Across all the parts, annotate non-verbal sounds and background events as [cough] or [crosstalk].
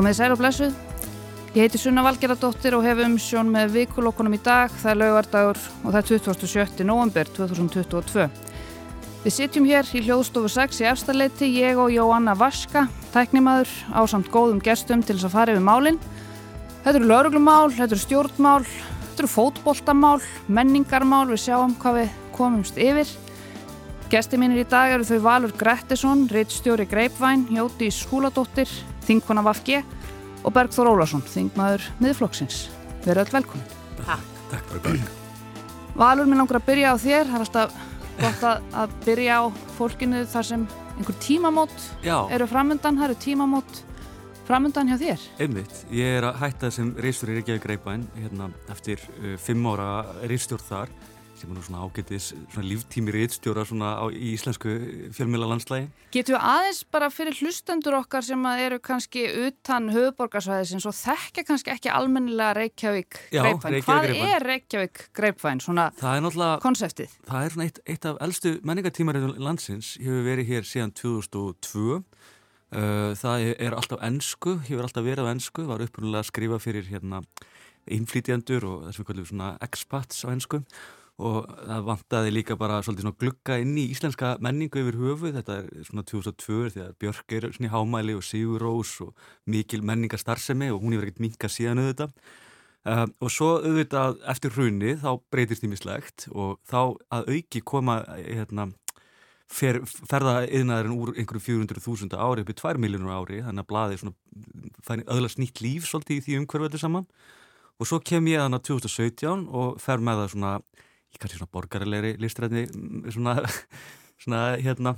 Komið sæl og blessuð. Ég heiti Sunna Valgeradóttir og hef umsjón með vikulokkunum í dag. Það er laugardagur og það er 27. november 2022. Við sitjum hér í hljóðstofu 6 í efstaleiti, ég og Jóanna Vaska, tæknimaður á samt góðum gestum til þess að fara yfir málinn. Þetta eru lauruglumál, þetta eru stjórnmál, þetta eru fótboltamál, menningarmál, við sjáum hvað við komumst yfir. Gesti mínir í dag eru þau Valur Grettisson, reittstjóri Greipvæn, Jóti Skúladóttir, Þingkona Vafge og Bergþór Ólarsson, Þingmaður miðflokksins. Verður öll velkomin. Takk. Takk fyrir Berg. Valur, mér langar að byrja á þér. Það er alltaf gott að, að byrja á fólkinu þar sem einhver tímamót Já. eru framöndan. Það eru tímamót framöndan hjá þér. Einmitt. Ég er að hætta sem reystur í Reykjavík Greipvæn hérna, eftir uh, fimm ára reystjórn þar sem er nú svona ágætis svona líftími reystjóra svona á, í íslensku fjölmjöla landslægi. Getur við aðeins bara fyrir hlustendur okkar sem eru kannski utan höfuborgarsvæðisins og þekkja kannski ekki almennilega Reykjavík Greipvæn. Reykjavík Hvað Greipvæn. er Reykjavík Greipvæn, svona konseptið? það er svona eitt, eitt af eldstu menningartímarinn landsins, hefur verið hér síðan 2002. Uh, það er alltaf ennsku, hefur alltaf verið á ennsku, var upprunalega að skrifa fyrir hérna innflýtjandur og þessum kallum svona expats á ennsku og það vantaði líka bara svolítið glugga inn í íslenska menningu yfir höfu, þetta er svona 2002 því að Björk er svona í hámæli og Sigur Rós og mikil menningarstarfsemi og hún hefur ekkert minkað síðan auðvitað. Uh, og svo auðvitað eftir hrunni þá breytist ímislegt og þá að auki koma hérna fer, ferða yðnaðurinn úr einhverju 400.000 ári upp í 2 miljónur ári. Þannig að blaði svona öðlast nýtt líf svolítið í því umhverfu þetta saman. Og svo kem ég þannig að 2017 og fer með það svona í kannski svona borgarilegri listræðni svona, [laughs] svona hérna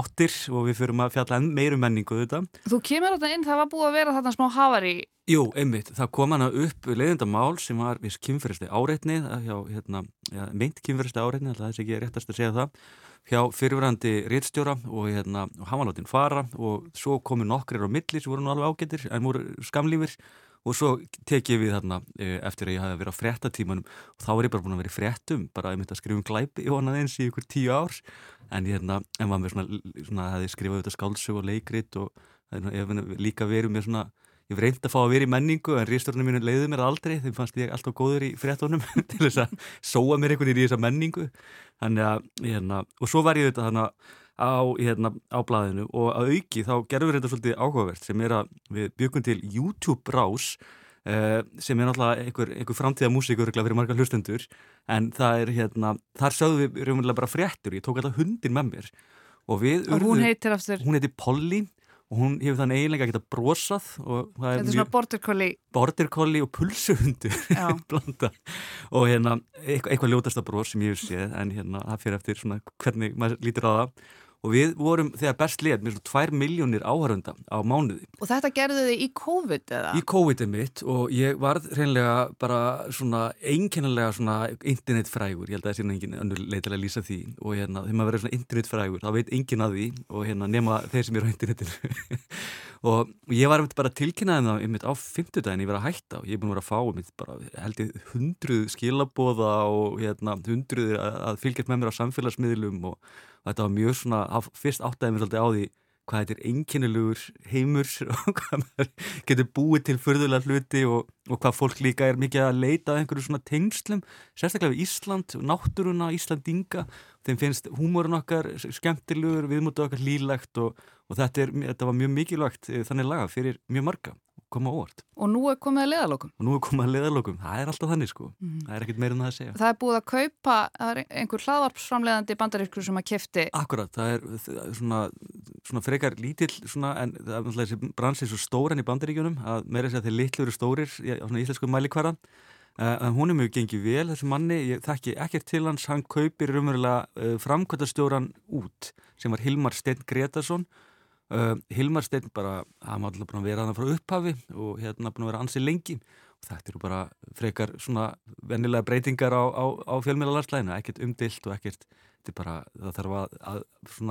áttir og við fyrum að fjalla enn meiru menningu þetta. Þú kemur þetta inn, það var búið að vera þarna smá hafari Jú, einmitt, það kom hana upp leiðindamál sem var viss kynferðisli áreitni hjá, hérna, ja, meint kynferðisli áreitni alltaf þess ekki er réttast að segja það hjá fyrirverandi réttstjóra og, hérna, hann var látinn fara og svo komu nokkrir á milli sem voru nú alveg ágættir en voru skamlífir og svo tek ég við þarna e, eftir að ég hafi verið á frettatímanum og þá er ég bara búin að vera í frettum bara að ég myndi að skrifa um glæpi og annað eins í ykkur tíu ár. En ég hérna, en var með svona, svona hefði skrifað auðvitað skálsög og leikrit og ég hef líka verið með svona ég hef reynd að fá að vera í menningu en ríðstjórnum mínu leiði mér aldrei. Þeim fannst ég alltaf góður í frettunum [laughs] til þess að sóa mér einhvern veginn í þessa menningu. Að, hérna, og svo var ég auðvitað þannig að á, hérna, á blaðinu og að auki þá gerðum við þetta svolítið áhugavert sem er að við byggum til YouTube rás eh, sem er náttúrulega einhver, einhver framtíða músíkur fyrir marga hlustendur. En það er hérna, þar sögðum við raunverulega bara fréttur, ég tók alltaf hundin með mér. Og við og hún heitir aftur hún heitir Polly og hún hefur þann eiginlega að geta brosað Þetta er svona border collie. Border collie og pulsuhundur [laughs] blanda. Og hérna eitthvað, eitthvað ljótasta bros sem ég hef séð en hérna það fyrir eftir svona hvernig maður lítur á það og við vorum þegar best létt með svona 2 miljónir áhörunda á mánuði. Og þetta gerðu þið í COVID eða? Í COVID er mitt og ég varð hreinlega bara svona einkennilega svona internetfrægur, ég held að það sé engin önnur leitilega að lýsa því. Og hérna þegar maður verður svona internetfrægur þá veit engin að því. Og hérna nema þeir sem eru á internetinu. [laughs] Og ég var bara tilkynnaðið það einmitt á fymtudagin ég verið að hætta. Og ég er búin að vera að fá einmitt bara held ég hundruð skilabóða og hérna hundruð að fylgjast með mér á samfélagsmiðlum og þetta var mjög svona, fyrst áttæði mér svolítið á því hvað þetta er einkennilegur heimur [laughs] og hvað maður getur búið til förðulega hluti og, og hvað fólk líka er mikið að leita af einhverju svona tengslum, sérstaklega við Ísland og náttúruna, Íslandinga þeim finnst húmórun okkar skemmtilegur viðmútið okkar lílegt og, og þetta, er, þetta var mjög mikilvægt þannig laga fyrir mjög marga koma óvart. Og nú er komið að leðalokum. Og nú er komið að leðalokum, það er alltaf þannig sko, mm. það er ekkert meira en það að segja. Það er búið að kaupa, það er einhver hlaðvarpsframleðandi bandarískur sem að kefti. Akkurat, það er, svona, svona frekar lítill svona, en það er náttúrulega þessi bransið svo stóran í bandaríkjunum að meira þess að þeir litlu eru stórir á svona íslensku mælikvara. Uh, en hún er mjög gengið vel, þessi manni, ég þekki ekkert til hans, hann kaupir raunverulega uh, framkvæmtastjóran út sem var Hilmar Steinn Gretarsson Uh, Hilmar Steinn bara, hann var alltaf búin að vera þannig frá upphafi og hérna búin að vera ansið lengi. Og þetta eru bara frekar svona vennilega breytingar á, á, á fjölmjölarslæðinu, ekkert umdilt og ekkert, þetta er bara, það þarf að, að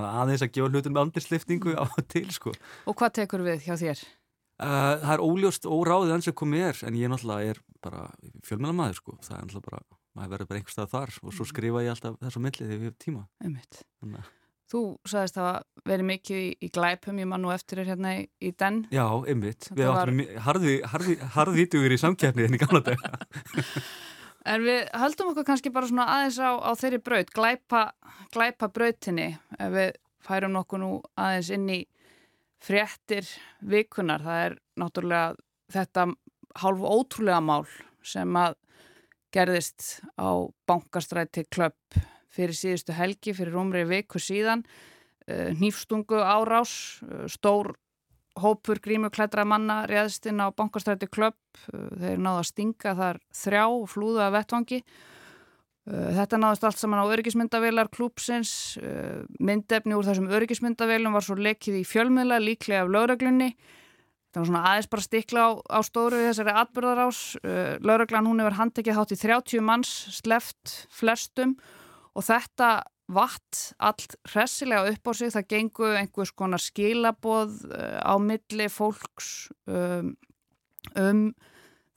aðeins að gefa hlutum með andirsliftingu á til sko. Og hvað tekur við hjá þér? Uh, það er óljóst óráðið hans sem komið er, en ég náttúrulega er bara fjölmjölamæður sko, það er náttúrulega bara, maður verður bara einhver stað þar og svo skrifa ég alltaf þessu millið Þú sagðist að það verið mikið í, í glæpum, ég man nú eftir þér hérna í, í den. Já, ymmit. Við áttum var... harðvítugur í samkjæfnið en í gamla dag. [laughs] en við höldum okkur kannski bara svona aðeins á, á þeirri braut, glæpa, glæpa brautinni. Ef við færum nokkuð nú aðeins inn í fréttir vikunar. Það er náttúrulega þetta hálf ótrúlega mál sem að gerðist á bankastræti klöpp fyrir síðustu helgi, fyrir umri viku síðan, eh, nýfstungu árás, eh, stór hópur grímuklædra manna réðst inn á bankastræti klöpp, eh, þeir náðu að stinga þar þrjá flúða vettvangi. Þetta náðist allt saman á örgismyndavelar klúpsins, myndefni úr þessum örgismyndavelum var svo lekið í fjölmiðla líklega af lögreglunni. Það var svona aðeins bara stikla á, á stóru við þessari atbyrðarás. Lögreglan hún hefur handtekið hátt í 30 manns, sleft flestum og þetta vatt allt hressilega upp á sig, það gengur einhvers konar skilaboð uh, á milli fólks um, um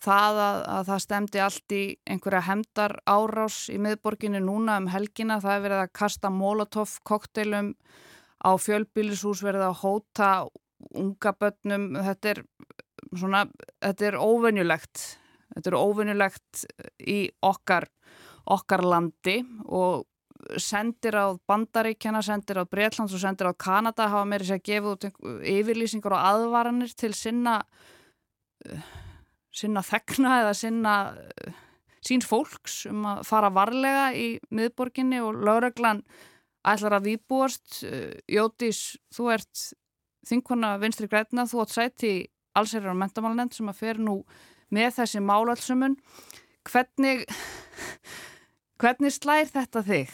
það að, að það stemdi allt í einhverja hemdar árás í miðborginni núna um helgina, það er verið að kasta molotov kokteilum á fjölbílishús, verið að hóta unga börnum, þetta er svona, þetta er óvenjulegt þetta er óvenjulegt í okkar okkar landi og sendir á Bandaríkjana, sendir á Breitlands og sendir á Kanada hafa meiri sér að gefa út yfirlýsingar og aðvaranir til sinna uh, sinna þegna eða sinna uh, síns fólks um að fara varlega í miðborginni og lögreglan ætlar að výbúast uh, Jótís, þú ert þinkona vinstri græna, þú átt sæti allsherjar og mentamálnend sem að fer nú með þessi málalsumun hvernig hvernig slær þetta þig?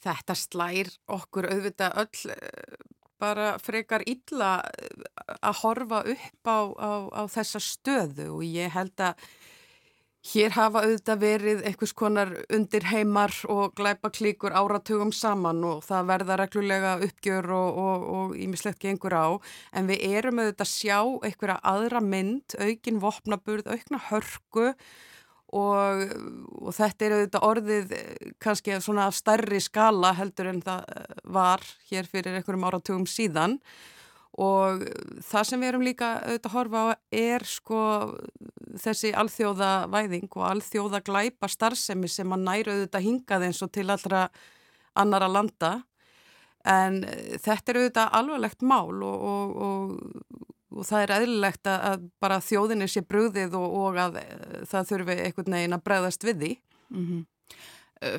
Þetta slær okkur auðvitað öll eh, bara frekar illa eh, að horfa upp á, á, á þessa stöðu. Og ég held að hér hafa auðvitað verið einhvers konar undir heimar og glæpa klíkur áratugum saman og það verða reglulega uppgjör og ímislegt gengur á. En við erum auðvitað að sjá einhverja aðra mynd, aukin vopnaburð, aukna hörku og, og þetta er auðvitað orðið eh, kannski svona af starri skala heldur en það eh, var hér fyrir einhverjum áratugum síðan. Og það sem við erum líka auðvitað að horfa á er sko þessi alþjóða væðing og alþjóða glæpa starfsemi sem að næra auðvitað hingað eins og til allra annara landa. En eh, þetta er auðvitað alvarlegt mál og, og, og og það er eðlilegt að bara þjóðinni sé brúðið og, og að eh, það þurfi einhvern veginn að bregðast við því. Mm -hmm.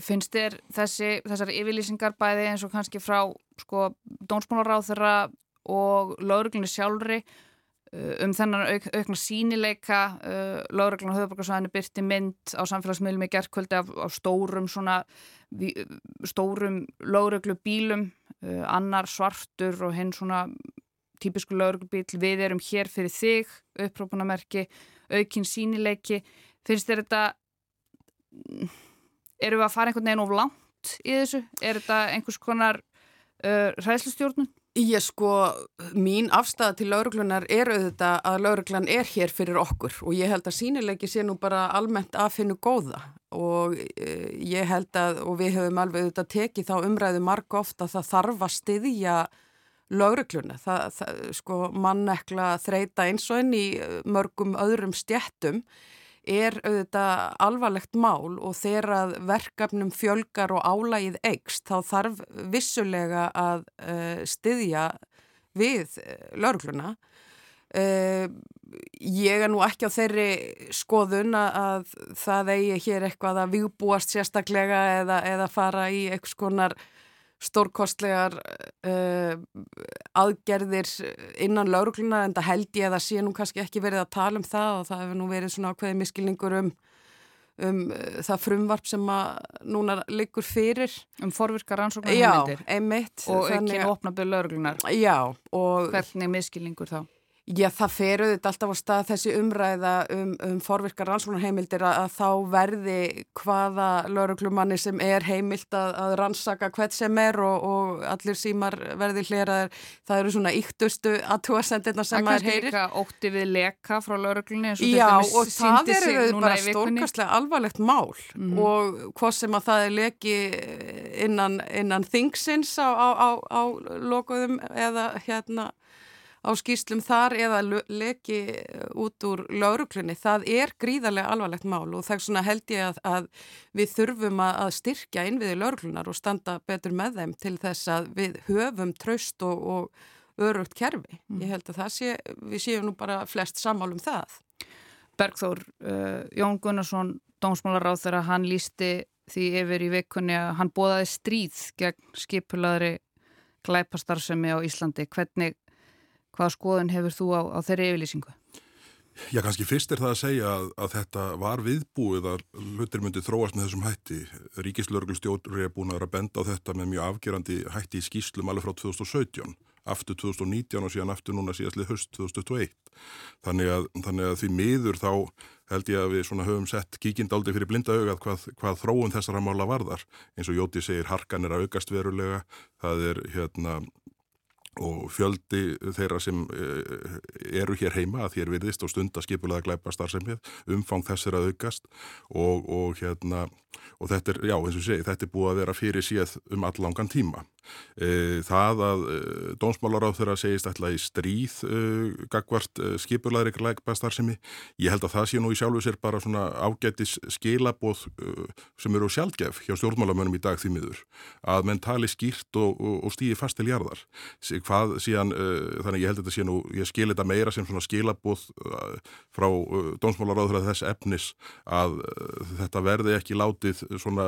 Finnst þér þessi, þessar yfirlýsingar bæði eins og kannski frá sko, dónsmálaráð þeirra og lauruglunni sjálfri eh, um þennan auk, aukna sínileika uh, lauruglun og höfuborgarsvæðinu byrti mynd á samfélagsmiðlum í gerðkvöldi af, af stórum svona vi, stórum lauruglu bílum uh, annar svartur og hinn svona típisku lauruglubíl, við erum hér fyrir þig, upprópunamerki, aukinn sínileiki. Finnst þér þetta, eru við að fara einhvern veginn of langt í þessu? Er þetta einhvers konar uh, ræðslustjórnun? Ég sko, mín afstæða til lauruglunar er auðvitað að lauruglan er hér fyrir okkur og ég held að sínileiki sé nú bara almennt að finna góða og uh, ég held að, og við höfum alveg auðvitað tekið þá umræðu marg ofta að það þarf að styðja laurugluna, það, það sko mannekla þreita eins og enn í eh, mörgum öðrum stjættum er auðvitað alvarlegt mál og þegar verkefnum fjölgar og álægið eigst þá þarf vissulega að uh, styðja við uh, laurugluna uh, ég er nú ekki á þeirri skoðun að það eigi hér eitthvað að viðbúast sérstaklega eða, eða fara í eitthvað skonar stórkostlegar uh, aðgerðir innan laurugluna en það held ég að það sé nú kannski ekki verið að tala um það og það hefur nú verið svona ákveðið miskilningur um, um uh, það frumvarp sem að núna liggur fyrir. Um forvirkar rannsóknar heimildir. Já, einmitt. Og ekki opnaböðu lauruglunar. Já. Og Hvernig miskilningur þá? Já, það feruð þetta alltaf á stað þessi umræða um, um forvirkar rannsóknarheimildir að, að þá verði hvaða lauruglumanni sem er heimilt að, að rannsaka hvert sem er og, og allir símar verði hleraðar. Það eru svona yktustu aðtúasendirna sem maður heyrir. Það er kannski ótti við leka frá lauruglunni eins og Já, og það eru bara stórkastlega alvarlegt mál mm -hmm. og hvað sem að það er leki innan, innan þingsins á, á, á, á lokuðum eða hérna á skýslum þar eða leki út úr lauruglunni. Það er gríðarlega alvarlegt mál og það held ég að, að við þurfum að styrkja innviði lauruglunar og standa betur með þeim til þess að við höfum traust og, og örugt kerfi. Mm. Ég held að það sé, við séum nú bara flest sammálum það. Bergþór, uh, Jón Gunnarsson, dómsmálaráð þegar hann lísti því yfir í vikunni að hann bóðaði stríð gegn skipulaðri glæpastarfsemi á Íslandi. Hvernig Hvaða skoðun hefur þú á, á þeirri yfirlýsingu? Já, kannski fyrst er það að segja að, að þetta var viðbúið að hlutir myndi þróast með þessum hætti. Ríkislörglustjóri er búin að vera benda á þetta með mjög afgerandi hætti í skýslum alveg frá 2017, aftur 2019 og síðan aftur núna síðastlið höst 2021. Þannig að, þannig að því miður þá held ég að við höfum sett kíkindaldi fyrir blinda augað hvað, hvað þróun þessara mála varðar. Eins og Jóti segir, harkan er að aukast verulega, það er hérna og fjöldi þeirra sem eh, eru hér heima að þér virðist og stund að skipulega glæpa starfsemið, umfang þess er að aukast og, og hérna og þetta er, já eins og segi, þetta er búið að vera fyrir síð um allangan tíma. E, það að e, dónsmálaráð þeirra segist alltaf í stríð e, gagvart e, skipulaðri glækbastarsemi, ég held að það sé nú í sjálfu sér bara svona ágættis skilabóð e, sem eru sjálfgef hjá stjórnmálamönnum í dag því miður, að menn tali skýrt og, og, og stýði fast til jarðar. Hvað síðan, þannig ég held að þetta sé nú, ég skil þetta meira sem svona skilabóð frá dónsmálaráð þeirra þess efnis að þetta verði ekki látið svona,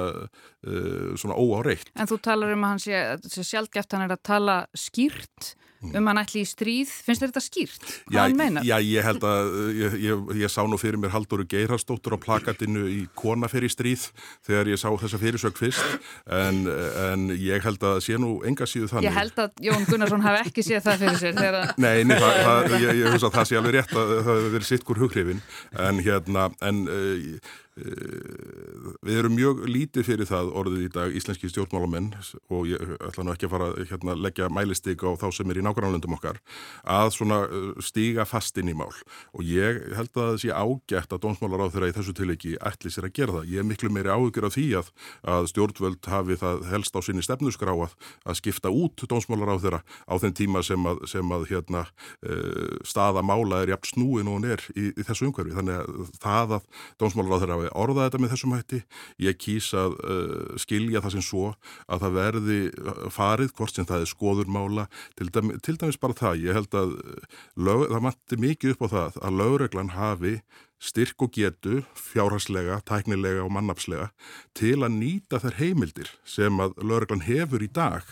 uh, svona óáreitt. En þú talar um að hann sé sjálfgeft hann er að tala skýrt. Um hann ætli í stríð. Finnst þetta skýrt? Hvað já, hann meina? Já, ég held að ég, ég, ég sá nú fyrir mér Halldóru Geirharsdóttur á plakatinu í Kona fyrir stríð þegar ég sá þessa fyrirsök fyrst en, en ég held að sé nú enga síðu þannig. Ég held að Jón Gunnarsson hafi ekki séð það fyrir sér. Þegar... [laughs] Nei, nei það, það, ég, ég finnst að það sé alveg rétt að það hefur verið sitt hver hughrifin en hérna, en uh, Eh, við erum mjög lítið fyrir það orðið í dag íslenski stjórnmálamenn og ég ætla nú ekki að fara að hérna, leggja mælistig á þá sem er í nákvæmlandum okkar að svona eh, stíga fast inn í mál og ég held að það sé ágætt að dónsmálar á þeirra í þessu tilviki ætli sér að gera það. Ég er miklu meiri áhugur af því að, að stjórnvöld hafi það helst á sinni stefnusgrá að, að skipta út dónsmálar á þeirra á þenn tíma sem að, sem að hérna, uh, staða mála er jafn snúin og hún er í, í þessu umhverfi. Þannig að það að dónsmálar á þeirra hafi orðað þetta með þessum hætti. Ég kýs að uh, skilja það sem svo að það verði uh, farið, hvort sem það er skoðurmála, til, til dæmis bara það. Ég held að uh, lög, það mætti mikið upp á það að lögreglan hafi styrk og getu, fjárhagslega, tæknilega og mannapslega til að nýta þær heimildir sem að lögreglan hefur í dag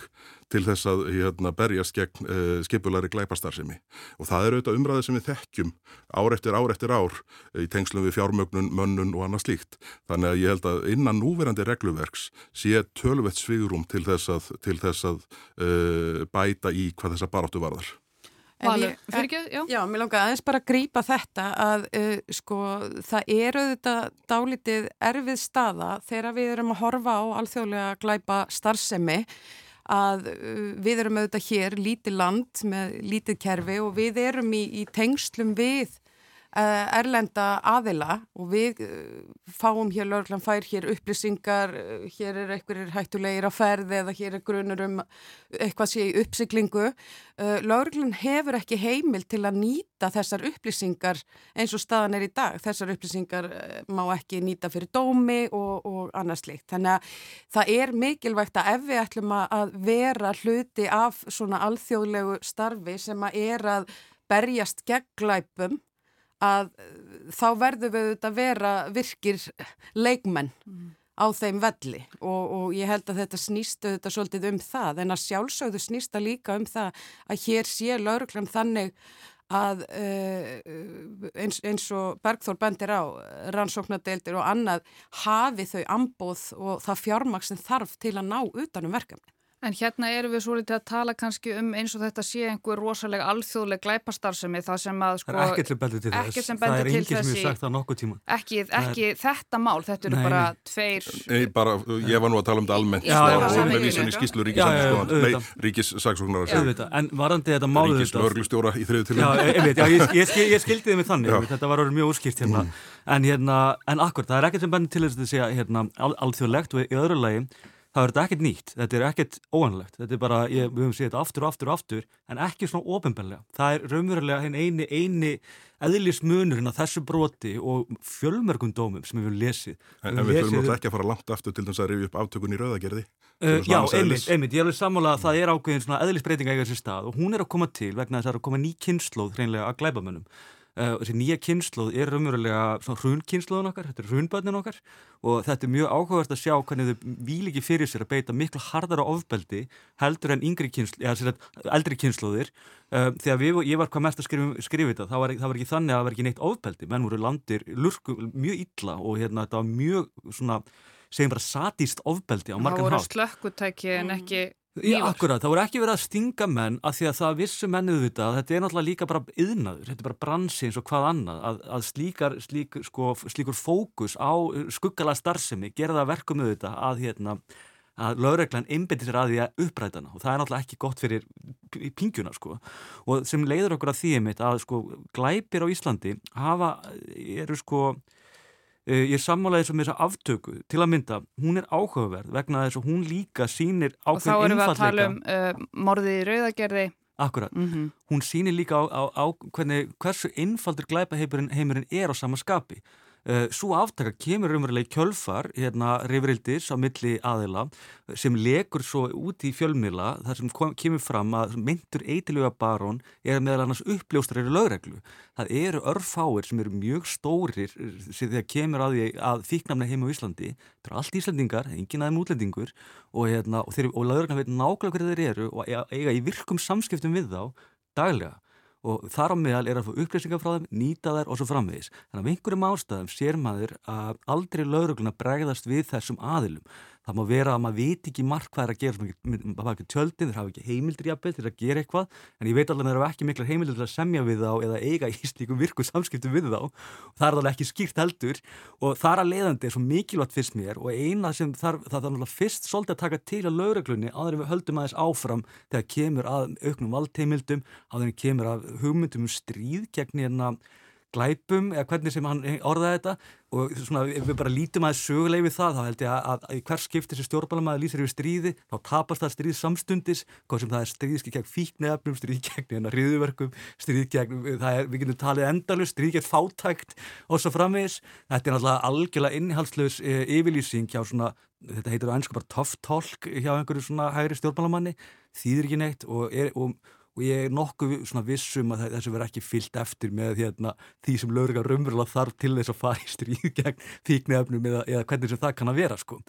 til þess að hérna, berjast gegn uh, eh, skipulari glæpastarsimi og það er auðvitað umræðið sem við þekkjum ár eftir ár eftir ár í tengslum við fjármögnun, mönnun og annað slíkt. Þannig að ég held að innan núverandi regluverks sé tölvett svigurum til þess að, til þess að uh, bæta í hvað þessa baráttu varðar. Valur, fyrir ekki, já. Já, mér langar aðeins bara að grýpa þetta að uh, sko það eru þetta dálitið erfið staða þegar við erum að horfa á alþjóðlega glæpa starfsemi að uh, við erum auðvitað hér lítið land með lítið kerfi og við erum í, í tengslum við erlenda aðila og við uh, fáum hér, lögurlan fær hér upplýsingar, hér er einhverjir hættulegir að ferði eða hér er grunur um eitthvað sé í uppsiklingu. Lögurlan hefur ekki heimil til að nýta þessar upplýsingar eins og staðan er í dag. Þessar upplýsingar má ekki nýta fyrir dómi og, og annars líkt. Þannig að það er mikilvægt að ef við ætlum að vera hluti af svona alþjóðlegu starfi sem að er að berjast gegn glæpum að eh, þá verður við auðvitað vera virkir leikmenn mm. á þeim velli og, og ég held að þetta snýstu þetta svolítið um það en að sjálfsögðu snýsta líka um það að hér sé lauruglam þannig að uh, eins, eins og Bergþór bendir á rannsóknadeildir og annað hafi þau ambóð og það fjármaks sem þarf til að ná utanum verkefni. En hérna erum við svo litið að tala kannski um eins og þetta sé einhver rosalega alþjóðleg glæpastarsemi það sem að sko... Það er ekkert sem bendur til þess. Það er enginn sem hefur sagt það nokkuð tíma. Ekki, ekki er... þetta mál, þetta eru bara tveir... Nei, bara, ég var nú að tala um þetta almennt já, já, og með vísan í skýslu ríkissaksóknarar. En varandi þetta málu þetta... Ríkislörglustjóra í þriðu til Ég skildi þið mig þannig, þetta var orðið mjög úrskýrt hérna. Mm. En, hérna, en akkur, það er ekkert sem bendur til þess að í það er þetta ekkert nýtt, þetta er ekkert óanlegt, þetta er bara, ég, við höfum séð þetta aftur og aftur og aftur, en ekki svona ofinbellega. Það er raunverulega henn eini, eini eðlismunurinn að þessu broti og fjölmörgum dómum sem við höfum lesið. En, en við þurfum náttúrulega ekki að fara langt aftur til þess að rifja upp aftökun í rauðagerði. Uh, já, einmitt, einmitt, ég er alveg sammála að það er ákveðin svona eðlisbreytinga eiga sér stað og hún er að koma til vegna þess að það er að koma ný kynnslóð hreinlega að glæbamönnum. Uh, þessi nýja kynnslóð er raunverulega hrunkynnslóðun okkar, þetta er hrunbönnin okkar og þetta er mjög áhugavert að sjá hvernig þau vil ekki fyrir sér að beita miklu hardara ofbeldi heldur en kynnslóð, eða eldri kynnslóðir uh, þegar við, ég var hvað mest að skrifa, skrifa þetta, það var, það var ekki þannig að það var ekki neitt ofbeldi, menn voru landir lurku, mjög illa og hérna þetta var mjög svona, segjum bara satíst ofbeldi á margan hátt. Það voru slökkutæki en ekki Já, akkurat, það voru ekki verið að stinga menn að því að það vissu mennuð þetta þetta er náttúrulega líka bara yðnaður, þetta er bara bransi eins og hvað annað, að, að slíkar slík, sko, slíkur fókus á skuggala starfsemi, gera það verkum með þetta að hérna að lögreglan einbindir sér að því að upprætana og það er náttúrulega ekki gott fyrir pingjuna sko. Og sem leiður okkur að því einmitt að sko glæpir á Íslandi hafa, eru sko ég er sammálaðið sem þessa aftöku til að mynda, hún er áhugaverð vegna þess að hún líka sínir ákveðin einfalleika. Og þá erum við að tala um uh, morðið í rauðagerði. Akkurat, mm -hmm. hún sínir líka á, á, á hvernig, hversu einfaldur glæpaheimurinn er á sama skapi. Uh, Svo aftaka kemur umverulega í kjölfar hérna reyfrildis á milli aðila sem legur svo út í fjölmila þar sem kom, kemur fram að myndur eitilega barón er meðal annars uppljóstrar í lögreglu. Það eru örfáir sem eru mjög stórir sem þegar kemur að, að fíknamna heim á Íslandi. Það eru allt Íslandingar, engin aðeim útlendingur og, hérna, og, og lögreglan veit nákvæmlega hverju þeir eru og eiga í virkum samskiptum við þá daglega og þar á meðal er að få upplýsingar frá þeim, nýta þær og svo framvegis. Þannig að einhverjum ástæðum sér maður að aldrei laurugluna bregðast við þessum aðilum það má vera að maður veit ekki marg hvað er að gera það hafa ekki tjöldin, þeir hafa ekki heimildir jafnveg til að gera eitthvað, en ég veit alveg að þeir hafa ekki miklar heimildir til að semja við þá eða eiga í slíkum virku samskiptum við þá. Það er alveg ekki skýrt heldur og þar að leiðandi er svo mikilvægt fyrst mér og eina sem þarf, það þarf alveg fyrst svolítið að taka til að lögreglunni áður en við höldum aðeins áfram þegar kemur að auknum valdheimildum, áður en kemur að hugmyndum um stríð gegn hérna glæpum eða hvernig sem hann orðaði þetta. Og svona ef við bara lítum aðeins söguleg við það þá held ég að, að, hver skiptir sem stjórnbálamæði lýsir yfir stríði þá tapast það stríð samstundis hvað sem það er stríðski gegn fíknefnum stríð gegn hérna riðuverkum stríð gegn, er, við getum talið endalust stríð gegn fátækt og svo framvegis. Þetta er náttúrulega algjörlega innhaldslegs e, yfirlýsing hjá svona þetta heitir á einsku bara tough talk hjá einhverju svona hægri stjórnbálamanni þýðir ekki neitt og, er, og og ég er nokkuð svona vissum að þessu verð ekki fyllt eftir með hérna, því sem lögurlega raunverulega þarf til þess að fara í stríð [laughs] gegn fíknefnum eða, eða hvernig sem það kann að vera sko.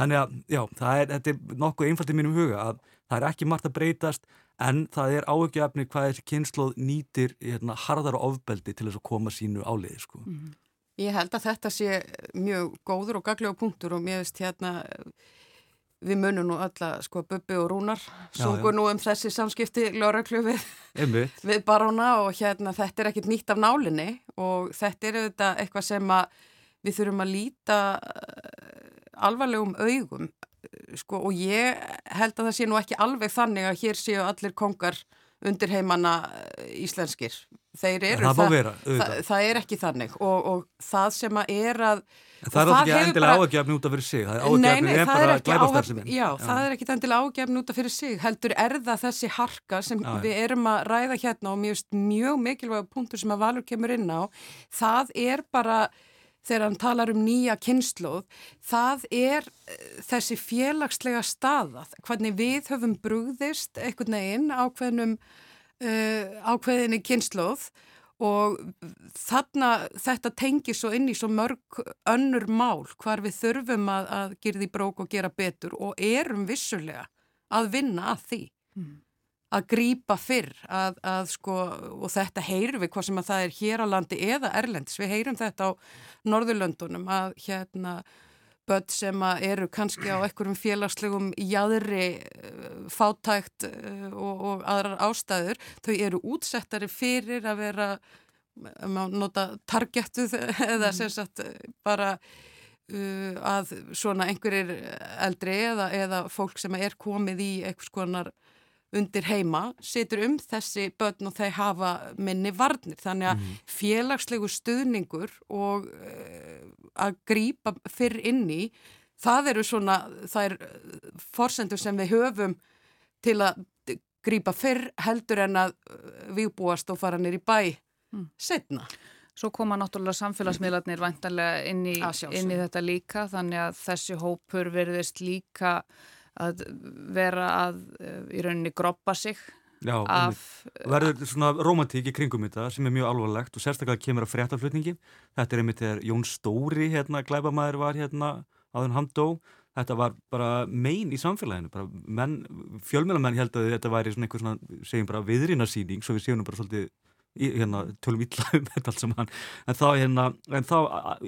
Þannig að já, er, þetta er nokkuð einfalt í mínum huga að það er ekki margt að breytast en það er áökjafni hvað þessi kynsloð nýtir hérna, harðar og ofbeldi til þess að koma sínu áliði sko. Mm -hmm. Ég held að þetta sé mjög góður og gaglega punktur og mér veist hérna við munum nú alla, sko, Bubbi og Rúnar sungu nú um þessi samskipti lóraklu við, við baróna og hérna þetta er ekkit nýtt af nálinni og þetta er auðvitað eitthvað sem við þurfum að líta eh, alvarlegum augum sko og ég held að það sé nú ekki alveg þannig að hér séu allir kongar undir heimanna eh, íslenskir. Þeir eru, það, það, vera, það, það er ekki þannig og, og það sem að er að Það er ekki endilega bara... ágefni út af fyrir sig, það er ágefni er bara glæbastarfsefinn. Já, já, það er ekki endilega ágefni út af fyrir sig, heldur er það þessi harka sem já, við erum að ræða hérna og mjög, mjög mikilvæg punktur sem að Valur kemur inn á, það er bara þegar hann talar um nýja kynnslóð, það er eh, þessi félagslega staða, hvernig við höfum brúðist einhvern veginn ákveðnum, uh, ákveðinni kynnslóð og þarna þetta tengir svo inn í svo mörg önnur mál hvar við þurfum að, að gerði brók og gera betur og erum vissulega að vinna að því mm. að grýpa fyrr að, að sko og þetta heyrum við hvað sem að það er hér á landi eða erlendis, við heyrum þetta á Norðurlöndunum að hérna börn sem eru kannski á einhverjum félagslegum jæðri eh, fátækt eh, og, og aðrar ástæður, þau eru útsettari fyrir að vera nota targetuð [laughs] eða mm. sem sagt bara uh, að svona einhverjir eldri eða, eða fólk sem er komið í einhvers konar undir heima, setur um þessi börn og þeir hafa minni varnir. Þannig að mm. félagslegu stuðningur og uh, að grýpa fyrr inn í það eru svona, það er forsendur sem við höfum til að grýpa fyrr heldur en að viðbúast og fara nýri bæ mm. setna. Svo koma náttúrulega samfélagsmiðlarnir vantarlega inn í, inn í þetta líka þannig að þessi hópur verðist líka að vera að í rauninni groppa sig Já, af... verður svona romantík í kringum þetta sem er mjög alvarlegt og sérstaklega kemur að fréttaflutningi. Þetta er einmitt þegar Jón Stóri, hérna, glæbamæður var hérna áður hann dó. Þetta var bara mein í samfélaginu. Fjölmjölamenn held að þetta væri svona einhver svona, segjum bara viðrinarsýning, svo við séum nú bara svolítið hérna, tölum illa [laughs] um þetta alls saman. En þá, hérna, en þá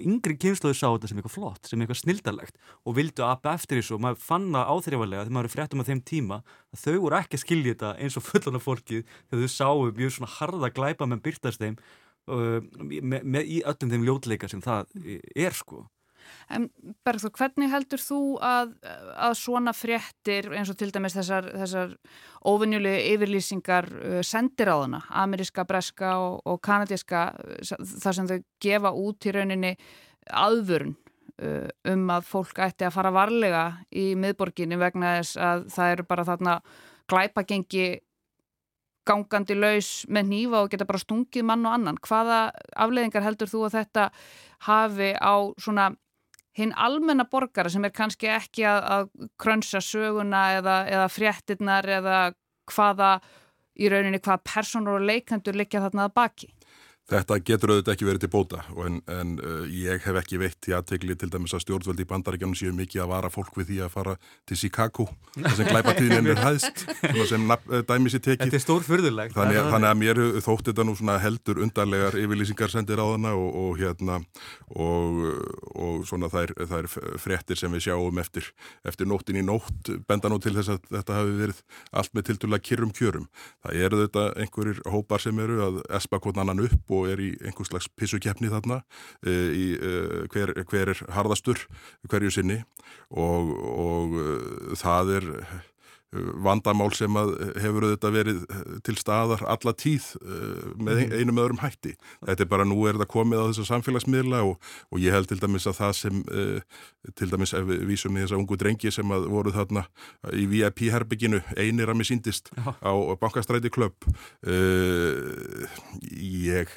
yngri kynsluðu sá þetta sem eitthvað flott, sem eitthvað snildarlegt og vildu að eftir þessu og maður fann það áþrjávalega þegar maður er fréttum á þeim tíma að þau voru ekki að skilja þetta eins og fullana fólkið þegar þau sáu mjög svona harða glæpa með byrtast þeim uh, með, með í öllum þeim ljótleika sem það er sko En Bergþór, hvernig heldur þú að, að svona fréttir eins og til dæmis þessar, þessar ofinnjulegu yfirlýsingar uh, sendir á þarna, ameríska, breska og, og kanadíska, þar sem þau gefa út í rauninni aðvörun uh, um að fólk ætti að fara varlega í miðborginni vegna þess að það eru bara þarna glæpagengi gangandi laus með nýfa og geta bara stungið mann og annan. Hvaða afleðingar heldur þú að þetta hafi á svona hinn almenna borgara sem er kannski ekki að, að krönsa söguna eða, eða fréttinnar eða hvaða í rauninni hvaða personur og leikandur likja þarna að baki? Þetta getur auðvitað ekki verið til bóta en, en uh, ég hef ekki veitt í aðtegli til dæmis að stjórnvöldi í bandaríkjanum séu mikið að vara fólk við því að fara til Chicago þar sem glæpatíðin er hæðst sem uh, dæmi sér tekið. Þetta er stórfyrðulegt. Þannig, þannig að mér þótt þetta nú heldur undarlegar yfirlýsingar sendir á þarna og, og, hérna, og, og svona þær, þær frettir sem við sjáum eftir, eftir nóttin í nótt benda nú til þess að þetta hafi verið allt með tilturlega kyrrum kjörum. Það eru þetta og er í einhvers slags pissukjefni þarna e, í e, hver, hver er harðastur hverju sinni og, og e, það er vandamál sem að hefur auðvitað verið til staðar alla tíð með mhm. einum öðrum hætti. Þetta er bara nú er þetta komið á þessa samfélagsmiðla og, og ég held til dæmis að það sem til dæmis ef við vísum í þessa ungu drengi sem að voru þarna í VIP-herbygginu einir að mér síndist á bankastræti klöpp ég,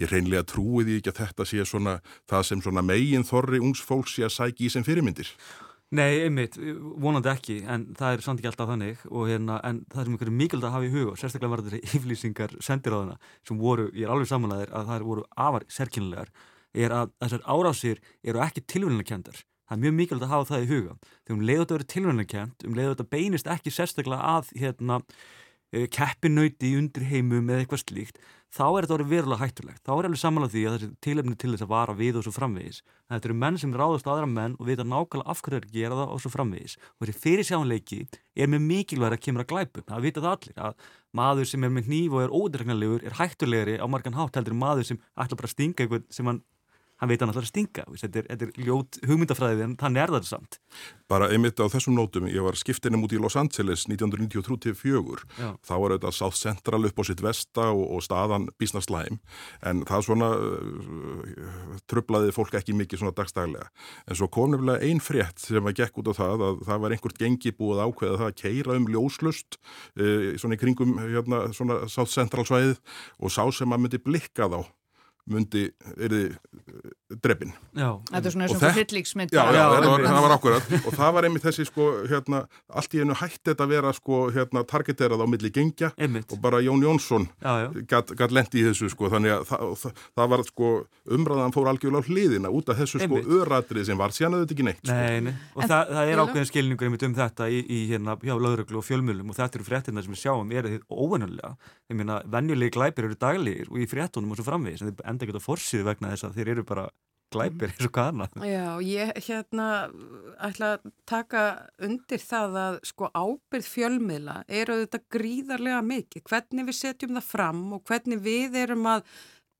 ég reynlega trúi því ekki að þetta sé svona það sem svona megin þorri ungs fólks sé að sæki í sem fyrirmyndir. Nei, einmitt, vonandi ekki, en það er samt ekki alltaf þannig og hérna, en það er mjög mikilvægt að hafa í huga, sérstaklega var þetta yflýsingar sendir á þarna sem voru, ég er alveg samanlegaðir að það voru afar sérkynlegar, er að þessar árásir eru ekki tilvæmlega það er mjög mikilvægt að hafa það í huga. Þegar um leiðut að vera tilvæmlega um leiðut að beinist ekki sérstaklega að hérna, keppinauti í undirheimum eða eitthvað slíkt, þá er þetta orðið verulega hættulegt. Þá er alveg samanlega því að þessi tilefni til þess að vara við og svo framvegis. Þetta eru menn sem ráðast aðra menn og vita nákvæmlega af hverju það er að gera það og svo framvegis. Og þessi fyrirsjánleiki er með mikilvæg að kemur að glæpum. Það vita það allir að maður sem er með hníf og er ódregnarlegur er hættulegri á margan hátt heldur maður sem ætla bara að stinga eitthvað sem hann hann veit hann alltaf að stinga þetta er, þetta er ljót hugmyndafræðið en þannig er það samt. Bara einmitt á þessum nótum ég var skiptinum út í Los Angeles 1993-94 þá var þetta South Central upp á sitt vesta og, og staðan bísnarslæm en það svona uh, tröflaði fólk ekki mikið svona dagstælega en svo kom nefnilega einn frétt sem var gekk út á það að það var einhvert gengi búið ákveða það að keira um ljóslust uh, svona í kringum hérna, svona South Central svæðið og sá sem að myndi blikka þá myndi, er þið drefin. Þetta er svona eins og hillíksmynd. Já, já, það var, það var akkurat og það var einmitt þessi sko, hérna, allt í hennu hætti þetta að vera sko, hérna, targeterað á milli gengja einmitt. og bara Jón Jónsson gætt lendi í þessu sko, þannig að það, það, það var sko, umræðan fór algjörlega hliðina út af þessu sko öðratrið sem var, síðan auðvitað ekki neitt. Sko. Nei, nei, og en, það, það er ákveðin skilningur einmitt um þetta í, í hérna, hjá lauruglu og fjölmjölum og þetta eru fréttina sem við sjáum er þetta óvennulega. Ég meina, venjulegi glæpir eru daglegir og í fréttunum og svo framvegis en enda ekki á fórsið vegna þess að þeir eru bara glæpir eins og annað. Já, ég hérna ætla að taka undir það að sko ábyrð fjölmiðla eru þetta gríðarlega mikið, hvernig við setjum það fram og hvernig við erum að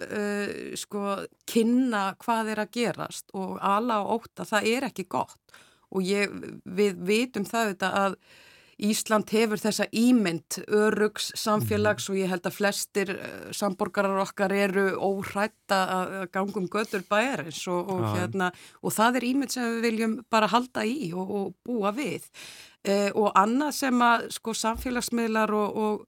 uh, sko kynna hvað er að gerast og ala og óta, það er ekki gott. Og ég, við vitum það þetta að Ísland hefur þessa ímynd örugs samfélags og ég held að flestir uh, samborgarar okkar eru óhrætt að ganga um götur bæjarins og, og, hérna, og það er ímynd sem við viljum bara halda í og, og búa við. Uh, og annað sem að sko samfélagsmiðlar og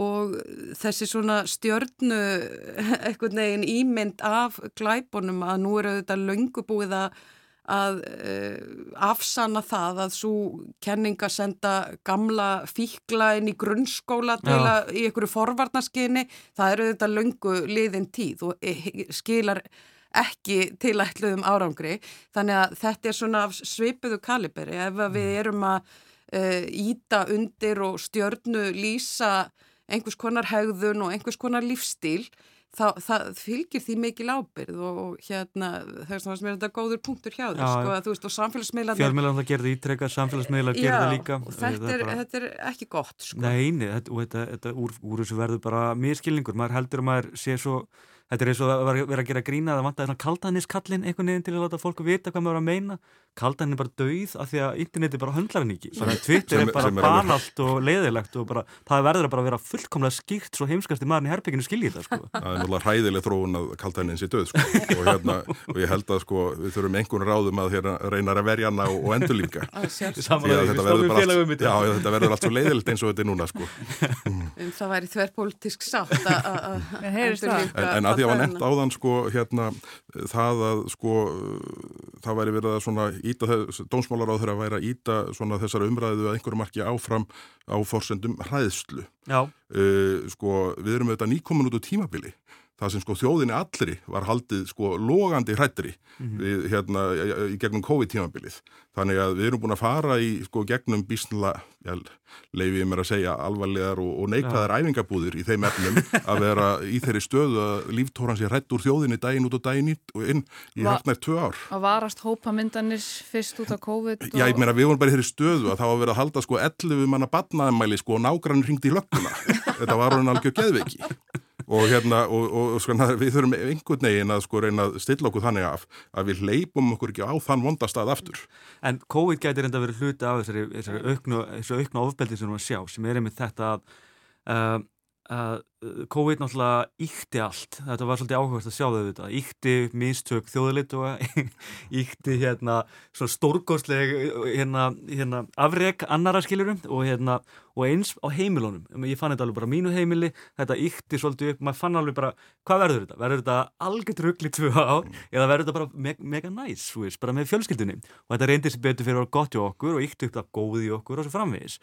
og þessi svona stjörnu [laughs] eitthvað neginn ímynd af glæbunum að nú eru þetta löngubúið að að uh, afsanna það að svo kenninga senda gamla fíkla inn í grunnskóla til að í einhverju forvarnaskyni, það eru þetta löngu liðin tíð og e, skilar ekki tilætluðum árangri, þannig að þetta er svona svipuðu kaliberi. Ef við mm. erum að uh, e, íta undir og stjörnu lýsa einhvers konar hegðun og einhvers konar lífstíl það, það fylgir því mikil ábyrð og, og hérna það er svona sem er þetta góður punktur hjá þér sko að þú veist og samfélagsmiðlar Fjármiðlar það gerði ítrekka, samfélagsmiðlar gerði líka. þetta er, bara... þetta er ekki gott sko. Nei, þetta, og þetta, þetta úr, úr þessu verður bara miskilningur, maður heldur að maður sé svo Þetta er eins og að vera að gera grína að vanta svona kaldanisskallin einhvern veginn til að láta fólku vita hvað maður er að meina. Kaldanin er bara dauð af því að interneti bara höndlar henni ekki. Bara Twitter er bara banalt og leiðilegt og bara, það verður að bara vera fullkomlega skýrt svo heimskast í maðurinn í herbygginu skiljið það sko. [laughs] Það er náttúrulega hræðileg þróun að kaldanin sé döð sko [laughs] og, hérna, og ég held að sko við þurfum einhvern ráðum að hérna, reyna að verja hana og, og endurlinga. [laughs] þetta verður allt, já, þetta verður allt svo leiðilegt eins og þetta er núna sko. Um, það væri að því að var nefnt áðan sko hérna það að sko það væri verið að svona íta þess, dómsmálar á þeirra væri að íta svona þessar umræðu að einhverju marki áfram á forsendum hræðslu. Já. Uh, sko við erum auðvitað nýkomin út á tímabili það sem sko þjóðinni allri var haldið sko logandi hrættri mm -hmm. við, hérna í gegnum COVID-tímabilið. Þannig að við erum búin að fara í sko gegnum bísnla, leifið mér að segja, alvarlegar og, og neikvæðar ja. æfingabúðir í þeim efnum að vera í þeirri stöðu að líftóran sé hrætt úr þjóðinni daginn út og daginn og inn í hartnær tvö ár. Að varast hópamyndanir fyrst út af COVID? Og... Já, ég meina við vorum bara í þeirri stöðu að það var verið að halda sko 11 manna badnaðamæli sko og nágrann ringdi í lögguna. [laughs] Þetta var hann algjör geðveiki og hérna og, og sko, við þurfum einhvern veginn að sko reyna að stilla okkur þannig af að við leipum okkur ekki á þann vondastað aftur. En COVID gæti reynda verið hluti af þessari, þessari auknu, auknu ofbeldi sem við sjáum sem er einmitt þetta að uh, að COVID náttúrulega íkti allt, þetta var svolítið áhugast að sjá þau þetta, íkti mistök þjóðleitt og íkti [laughs] hérna svona stórgóðsleg hérna, hérna afreg annara skiljurum og hérna og eins á heimilónum, ég fann þetta alveg bara mínu heimili, þetta íkti svolítið upp, maður fann alveg bara, hvað verður þetta? Verður þetta algjört ruggli tvö ár eða verður þetta bara me mega næs, nice, bara með fjölskyldunni? Og þetta reyndi sér betur fyrir að gott í okkur og íkti upp það góði í okkur og svo framvegis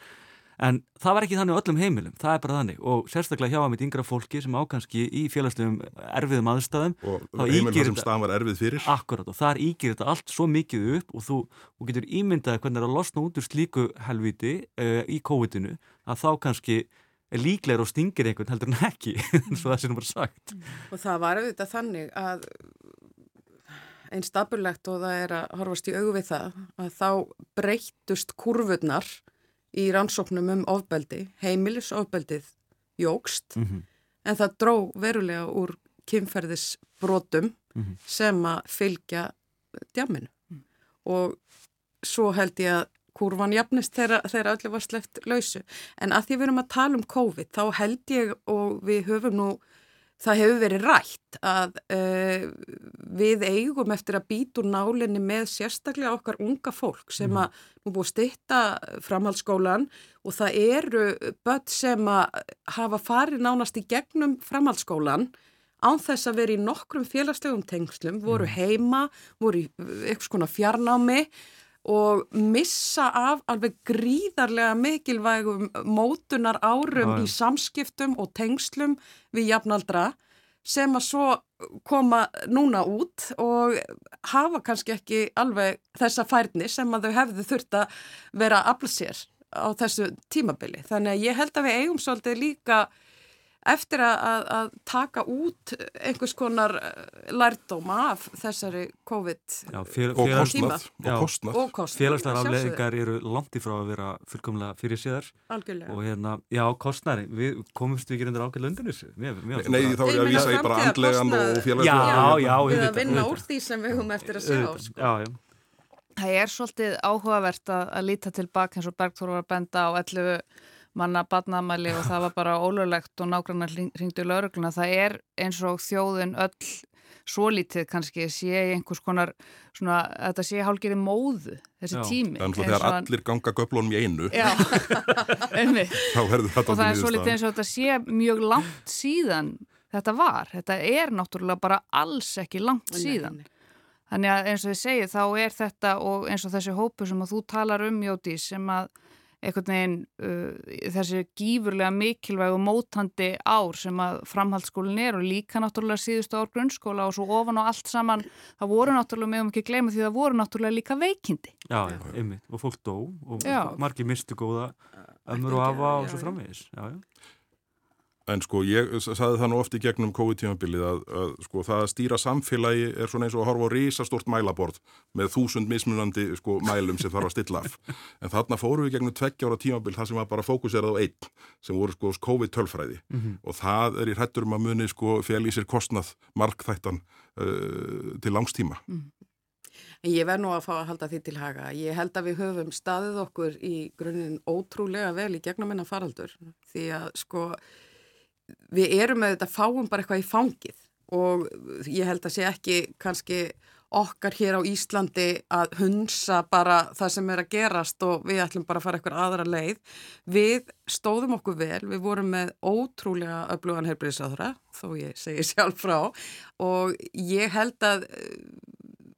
En það var ekki þannig á öllum heimilum, það er bara þannig. Og sérstaklega hjá að mitt yngra fólki sem ákanski í félagslegum erfiðum aðstæðum og heimilum sem staðan var erfið fyrir. Akkurat og þar ígir þetta allt svo mikið upp og þú, þú getur ímyndaði hvernig það er að losna út úr slíku helviti uh, í COVID-inu að þá kannski er líklegur og stingir einhvern heldur en ekki [laughs] eins og það sem bara sagt. Og það var auðvitað þannig að einn stabilegt og það er að horfast í augu við það að þá breytust kurvurnar í rannsóknum um ofbeldi, heimilisofbeldið jógst mm -hmm. en það dró verulega úr kynferðisbrotum mm -hmm. sem að fylgja djaminu mm. og svo held ég að kurvan jafnist þegar, allir var sleft lausu en að því við erum að tala um COVID þá held ég og við höfum nú það hefur verið rætt að uh, við eigum eftir að býta úr nálinni með sérstaklega okkar unga fólk sem mhm. að nú búið stitta framhaldsskólan og það eru börn sem að hafa farið nánast í gegnum framhaldsskólan án þess að vera í nokkrum félagslegum tengslum, voru mhm. heima, voru í eitthvað svona fjarnámi og missa af alveg gríðarlega mikilvægum mótunar árum Æ. í samskiptum og tengslum við jafnaldra sem að svo koma núna út og hafa kannski ekki alveg þessa færni sem að þau hefðu þurft að vera að afla sér á þessu tímabili. Þannig að ég held að við eigum svolítið líka eftir að, að taka út einhvers konar eh, lærdóma af þessari COVID já, fél, og kostnað. og kostnað, kostnað. félagslega afleggingar eru langt ifrá að vera fullkomlega fyrir síðar og hérna, já, kostnæri við komumst við ekki reyndir ákveð löndunis Nei, þá er ég að vísa í bara andlegan og félagslega já, já, við að vinna úr því sem við höfum eftir að sjá sko. Já, já. Það er svolítið áhugavert að, að líta tilbaka eins og Bergþór var að benda á 11 manna badnamæli og það var bara ólulegt og nákvæmlega ringdu laurugluna. Það er eins og þjóðin öll svo lítið kannski sé einhvers konar svona, þetta sé hálgeri móðu þessi Já. tími. Þannig að þegar allir ganga göflunum í einu Já, [laughs] einmitt. þá verður þetta og það er svo litið eins og þetta sé mjög langt síðan þetta var. Þetta er náttúrulega bara alls ekki langt síðan. Þannig að eins og þið segið þá er þetta og eins og þessi hópu sem að þú talar um Jóti sem að einhvern veginn uh, þessi gífurlega mikilvæg og mótandi ár sem að framhaldsskólinn er og líka náttúrulega síðustu ár grunnskóla og svo ofan og allt saman það voru náttúrulega, meðum ekki gleyma því það voru náttúrulega líka veikindi. Já, já, einmitt, og fólk dó og Já. margir mistu góða ömmur og afa og svo framvegis. Já, já. En sko ég saði það nú oft í gegnum COVID-tímabilið að, að sko það að stýra samfélagi er svona eins og að horfa á risastort mælaborð með þúsund mismunandi sko mælum sem þarf að stilla af. [laughs] En þarna fórum við gegnum tveggjára tímabil þar sem var bara fókuserað á einn sem voru sko COVID-tölfræði og það er í hrætturum að muni sko fél í sér kostnað markþættan uh, til langstíma. En ég verð nú að fá að halda því til haga. Ég held að við höfum staðið okkur í grunninn ótrúlega vel í gegnum enna faraldur því að sko við erum með þetta fáum bara eitthvað í fangið og ég held að sé ekki kannski okkar hér á Íslandi að hunsa bara það sem er að gerast og við ætlum bara að fara eitthvað aðra leið. Við stóðum okkur vel, við vorum með ótrúlega öflugan heilbriðsáðra, þó ég segi sjálf frá og ég held að uh,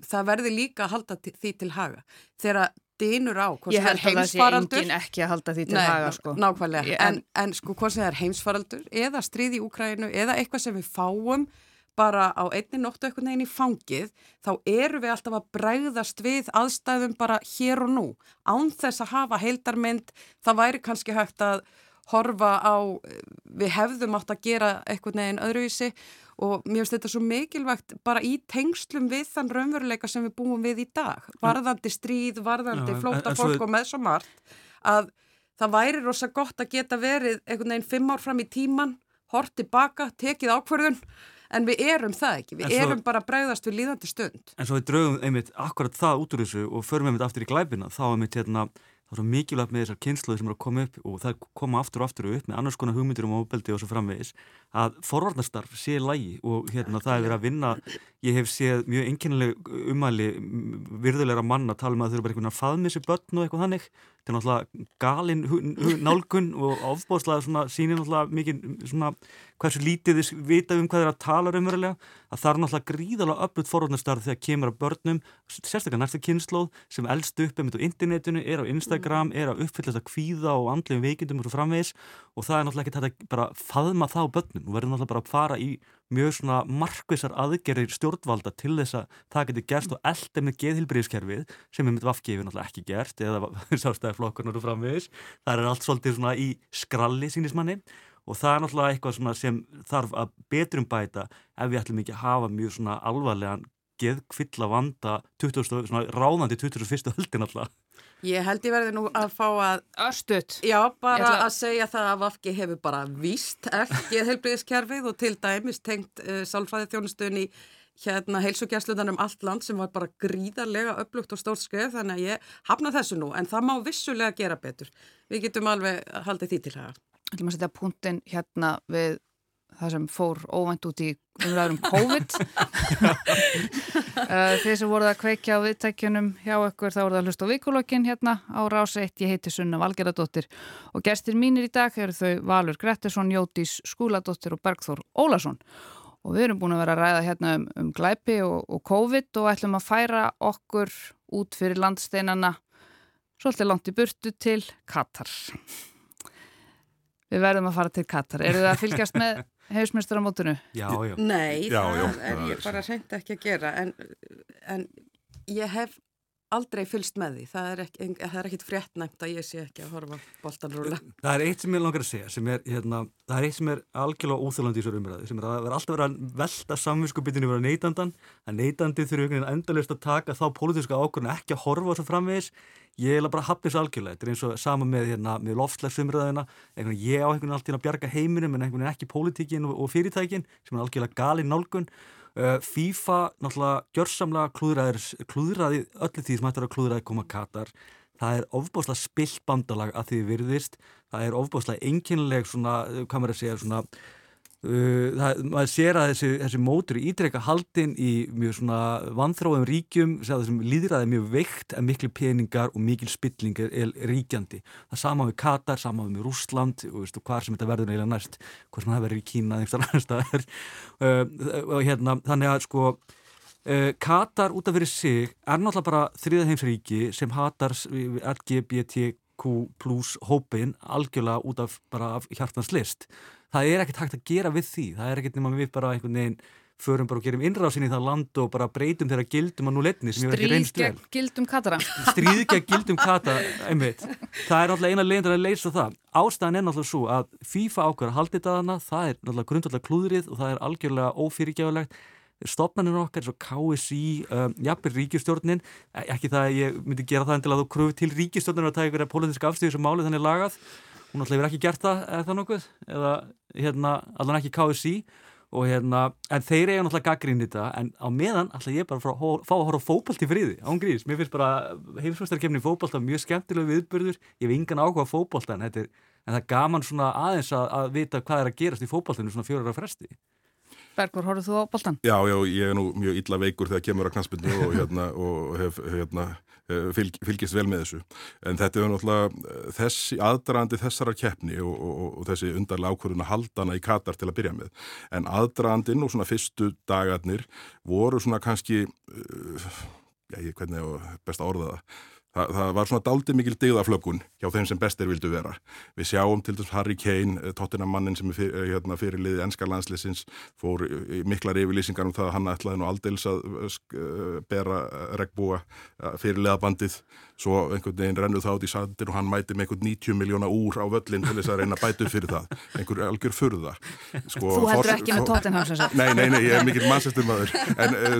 það verði líka að halda því til haga. Þegar dynur á, hvort Ég sem held er að það sé heimsfaraldur, engin ekki að halda því til haga sko. nákvæmlega, Ég- en, en sko hvort það er heimsfaraldur eða stríð í Úkrænu eða eitthvað sem við fáum bara á einni nóttu eitthvað neginn í fangið, þá eru við alltaf að bregðast við aðstæðum bara hér og nú. Án þess að hafa heildarmynd, það væri kannski hægt að horfa á, við hefðum átt að gera eitthvað neginn öðruvísi og mér finnst þetta svo mikilvægt bara í tengslum við þann raunveruleika sem við búum við í dag. Varðandi stríð, varðandi Já, flóta svo fólk er- og með svo margt að það væri rosa gott að geta verið einhvern veginn fimm ár fram í tíman, hort tilbaka, tekið ákvörðun, en við erum það ekki. Við svo- erum bara að bregðast við líðandi stund. En svo við draugum einmitt akkurat það út úr þessu og förum einmitt aftur í glæpina, þá einmitt hérna, þá er svo mikilvægt með þessar kynsluði sem eru að koma upp og það koma aftur og aftur upp með annars konar hugmyndir um óbeldi og svo framvegis að forvarnastarf sé lægi og hérna það er verið að vinna, ég hef séð mjög einkennileg umæli virðulegra manna tala um að þau eru bara einhvern veginn að faðmið sér börn og eitthvað þannig. Þetta er náttúrulega galin nálgun og ofbóðslega sýnir náttúrulega mikið svona hversu lítið þið vita um hvað þeir að tala umverulega að það er náttúrulega gríðalega öflut forvarnastarf þegar kemur að börnum sérstaklega næsta kynnslóð sem elst upp einmitt á internetinu, er á Instagram, er að uppfylla þetta kvíða og andlegum veikindum og svo framvegis. Og það er náttúrulega ekki þetta bara faðma það á börnum og verður náttúrulega bara að fara í mjög svona markvisar aðgerðir stjórnvalda til þess að það getur gerst og elda með geðhilbriðskerfið sem er með vafgefi náttúrulega ekki gert eða [laughs] sástæðiflokkurnar og framvegis. Það er allt svolítið svona í skralli sínismanni og það er náttúrulega eitthvað sem þarf að betrum bæta ef við ætlum ekki að hafa mjög svona alvarlegan geðkvilla vanda 20, svona ráðandi 21. höldin alltaf Ég held ég verði nú að fá að, Örstuðt. já, bara ætla- að segja það að Vafki hefur bara víst ekki heilbriðiskerfið og til dæmis tengt uh, sálfræði þjónustunni hérna heilsugjastlunan um allt land sem var bara gríðarlega upplugt og stórt skref þannig að ég hafna þessu nú en það má vissulega gera betur. Við getum alveg haldið því til það. ætlum að setja punktin hérna við það sem fór óvænt út í umræðum COVID. [laughs] Eh, þeir sem voruð að kveikja á viðtækjunum hjá ykkur þá voruð að hlusta á vikulokkin hérna á rása 1, ég heiti Sunna Valgeradóttir og gestir mínir í dag eru þau Valur Grettersson, Jótís Skúladóttir og Bergþór Ólason. Og við erum búin að vera að ræða hérna um, um glæpi og, og COVID og ætlum að færa okkur út fyrir landsteinana svolítið langt í burtu til Katar. Við verðum að fara til Katar. Eru það að fylgjast með heimsmyndstöramótinu? Já, já. Nei, Já, það já, er það ég er- bara reynd ekki að gera en, en ég hef aldrei fylgst með því. Það er, ekki, það er ekkit fréttnæmt að ég sé ekki að horfa boltan rúla. Það er eitt sem ég langar að segja, sem er, hérna, það er eitt sem er algjörlega óþjólandi í þessu umræðu, sem er að vera alltaf verið að velta samvinskupitinu vera neytandan, að neytandi þurfi einhvern veginn endalist að taka þá pólitíska ákvörðun ekki að horfa á þessu framvegis, ég er bara hafna þessu algjörlega, þetta er eins og sama með, hérna, með veginn ég á einhvern veginn alltaf að bjarga heiminum en einhvern veginn ekki pólitíkin og, og fyrirtækin sem er algjörlega galin nálgun. Uh, FIFA náttúrulega gjörsamlega klúðraði öllu því sem hættur að klúðraði koma Katar. Það er ofbáslega spillbandalag að því virðist, það er ofbáslega enginleg svona, hvað maður að segja svona það, maður sér að þessi, þessi mótur ídreika haldin í mjög svona vanþróðum ríkjum þessum líðræði mjög veikt að miklu peningar og mikil spilling er, ríkjandi. Það sama við Katar, sama við Rúsland og veistu, hvað sem þetta verður eiginlega næst hvað sem það verður í Kína uh, og hérna þannig að sko uh, Katar út af fyrir sig er náttúrulega bara þriðaheimsríki sem hatar LGBTQ plus hópin algjörlega út af af hjartans list það er ekkert hægt að gera við því. Það er ekkert nema við bara einhvern veginn förum bara og gerum innrásin í það land og bara breytum þeirra gildum að nú letni sem ég verð ekki reynst vel. Stríð gegn gildum katara Stríð gegn gildum kata, einmitt. Það er náttúrulega eina leiðin að leysa það. Ástæðan er náttúrulega svo að FIFA ákveður að haldi þetta þarna, það er náttúrulega grundvallega klúðrið og það er algjörlega ófyrirgjafulegt stopnarnir okkar og KSI um, jafnveg ríkistjórnin e, ekki það að ég myndi gera það endilega að þú kröfu til ríkistjórnin að það er einhverja pólitíska afstíðu sem málið þannig lagað hún alltaf hefur ekki gert það eða það nokkuð? Eða hérna allan ekki KSI og hérna en þeir eiga náttúrulega gaggrín í þetta en á meðan alltaf ég bara að fá að horfa fókbalt í friði ángrís, mér finnst bara heimsvæmstarkefni fókbalt mjög skemmtilega viðbörður ég hef engan áhuga fókbalt en, en það er gaman svona aðeins að, að vita hvað er að gerast í fókbaltinu svona fjórar að fresti. Bergur, horfðu þú á boltan? Já, já, ég er nú mjög illa veikur þegar kemur að knastbyrnu og, hérna, og hef hérna, fylg, fylgist vel með þessu. En þetta er náttúrulega eh, þessi aðdraðandi þessara keppni og, og, og þessi undarlega ákvörðun að haldana í Katar til að byrja með. En aðdraðandin og svona fyrstu dagarnir voru svona kannski, já, ég hvernig er best að orða það, Það, það var svona daldi mikil digðaflökun hjá þeim sem bestir vildu vera. Við sjáum til dæs Harry Kane, eh, Tottenham-mannin sem er eh, hérna, fyrirliði ennska landsleysins, fór miklar yfirlýsingar um það að hann ætlaði nú aldils að bera regnbúa fyrirliðabandið, svo einhvern veginn rennuð það át í sandir og hann mæti með einhvern 90 miljóna úr á völlin til þess að reyna bætu fyrir það. Einhver algjör furða. Sko, Þú heldur ekki með Tottenham sem sagt. Nei, nei, nei, ég er mikill mannsestumöður. En uh,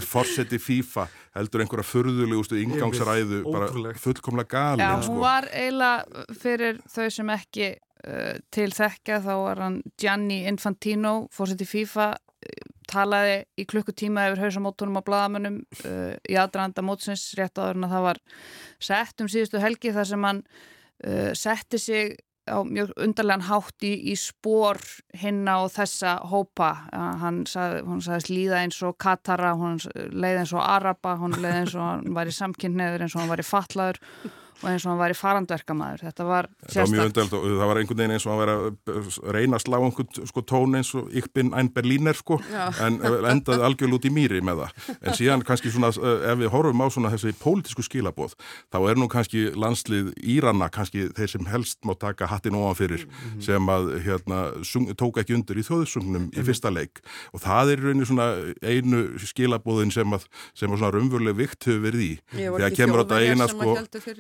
heldur einhverja furðulegustu ingangsræðu bara fullkomlega gali Já, hún sko. var eiginlega fyrir þau sem ekki uh, til þekka þá var hann Gianni Infantino fórsett í FIFA talaði í klukkutíma yfir hausamótunum á bladamönnum uh, í aðranda mótsins rétt áður en að það var sett um síðustu helgi þar sem hann uh, setti sig á mjög undarlegan hátt í, í spór hinna og þessa hópa. Hann sagði, hún sagðist líða eins og Katara, hún leiði eins og Araba hún leiði eins og hann var í samkynneður eins og hann var í fatlaður og eins og hann var í farandverkamæður þetta var sérstakt það var einhvern veginn eins og hann var að reyna að slá einhvern sko, tón eins og ykkbinn einn berlíner sko Já. en endaði algjörl út í mýri með það en síðan kannski svona ef við horfum á svona þessi pólitísku skilabóð þá er nú kannski landslið Íranna kannski þeir sem helst má taka hattin ofan fyrir mm -hmm. sem að hérna, sung, tók ekki undir í þjóðsugnum mm -hmm. í fyrsta leik og það er raunin svona einu skilabóðin sem að, sem að svona rumvöruleg vikt hefur verið í þegar kemur á dagina sko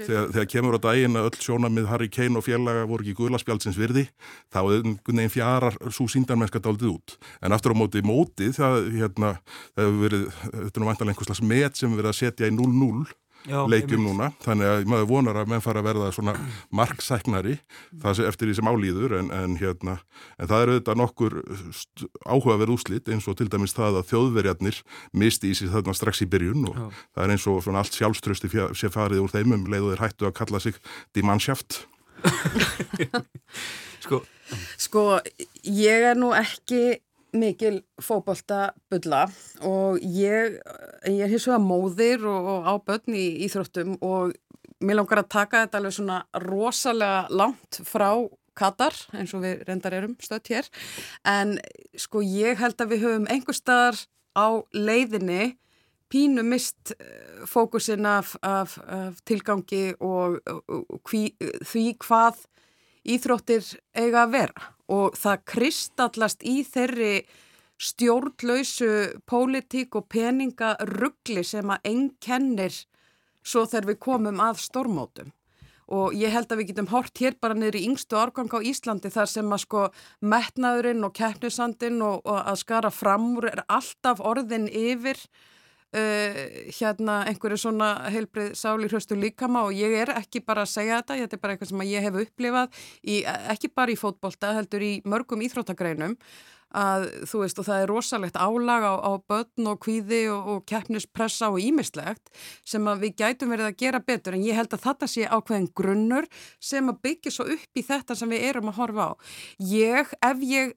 þegar þegar kemur á daginn að öll sjónamið Harry Kane og félaga voru ekki guðlaspjálsins virði, þá veginn fjarar svo síndarmennska daldið út. En aftur á móti mótið, það, hérna, það hefur verið, þetta er nú vantalega einhvers slags met sem verðum að setja í 0-0 leikjum núna, þannig að maður vonar að menn fara að verða svona marksæknari það sé eftir því sem álýður en, en hérna, en það eru auðvitað nokkur áhugaverð úslit eins og til dæmis það að þjóðverjarnir misti í sig þarna strax í byrjun og Já. það er eins og svona allt sjálfströsti sé farið úr þeim um leið og þeir hættu að kalla sig dimannsjáft [laughs] Sko Sko, ég er nú ekki mikil fókbalta bulla og ég, ég er hins vegar móðir og, og á börn í Íþróttum og mér langar að taka þetta alveg svona rosalega langt frá Katar eins og við reyndar erum stött hér. En sko ég held að við höfum einhver staðar á leiðinni pínu mist eh, fókusin af, af, af tilgangi og, og, og hví, því hvað íþróttir eiga að vera og það kristallast í þeirri stjórnlausu pólitík og peninga ruggli sem að einn kennir svo þegar við komum að stormótum og ég held að við getum hort hér bara niður í yngstu árgang á Íslandi þar sem að sko metnaðurinn og keppnisandinn og, og að skara fram úr er alltaf orðin yfir Uh, hérna einhverju svona heilbrið sáli hraustu líkama og ég er ekki bara að segja þetta, þetta er bara eitthvað sem ég hef upplifað í, ekki bara í fótbolta, heldur í mörgum íþróttagreinum að þú veist og það er rosalegt álag á, á börn og kvíði og, og keppnispressa og ímislegt sem að við gætum verið að gera betur en ég held að þetta sé ákveðin grunnur sem að byggja svo upp í þetta sem við erum að horfa á. Ég, ef ég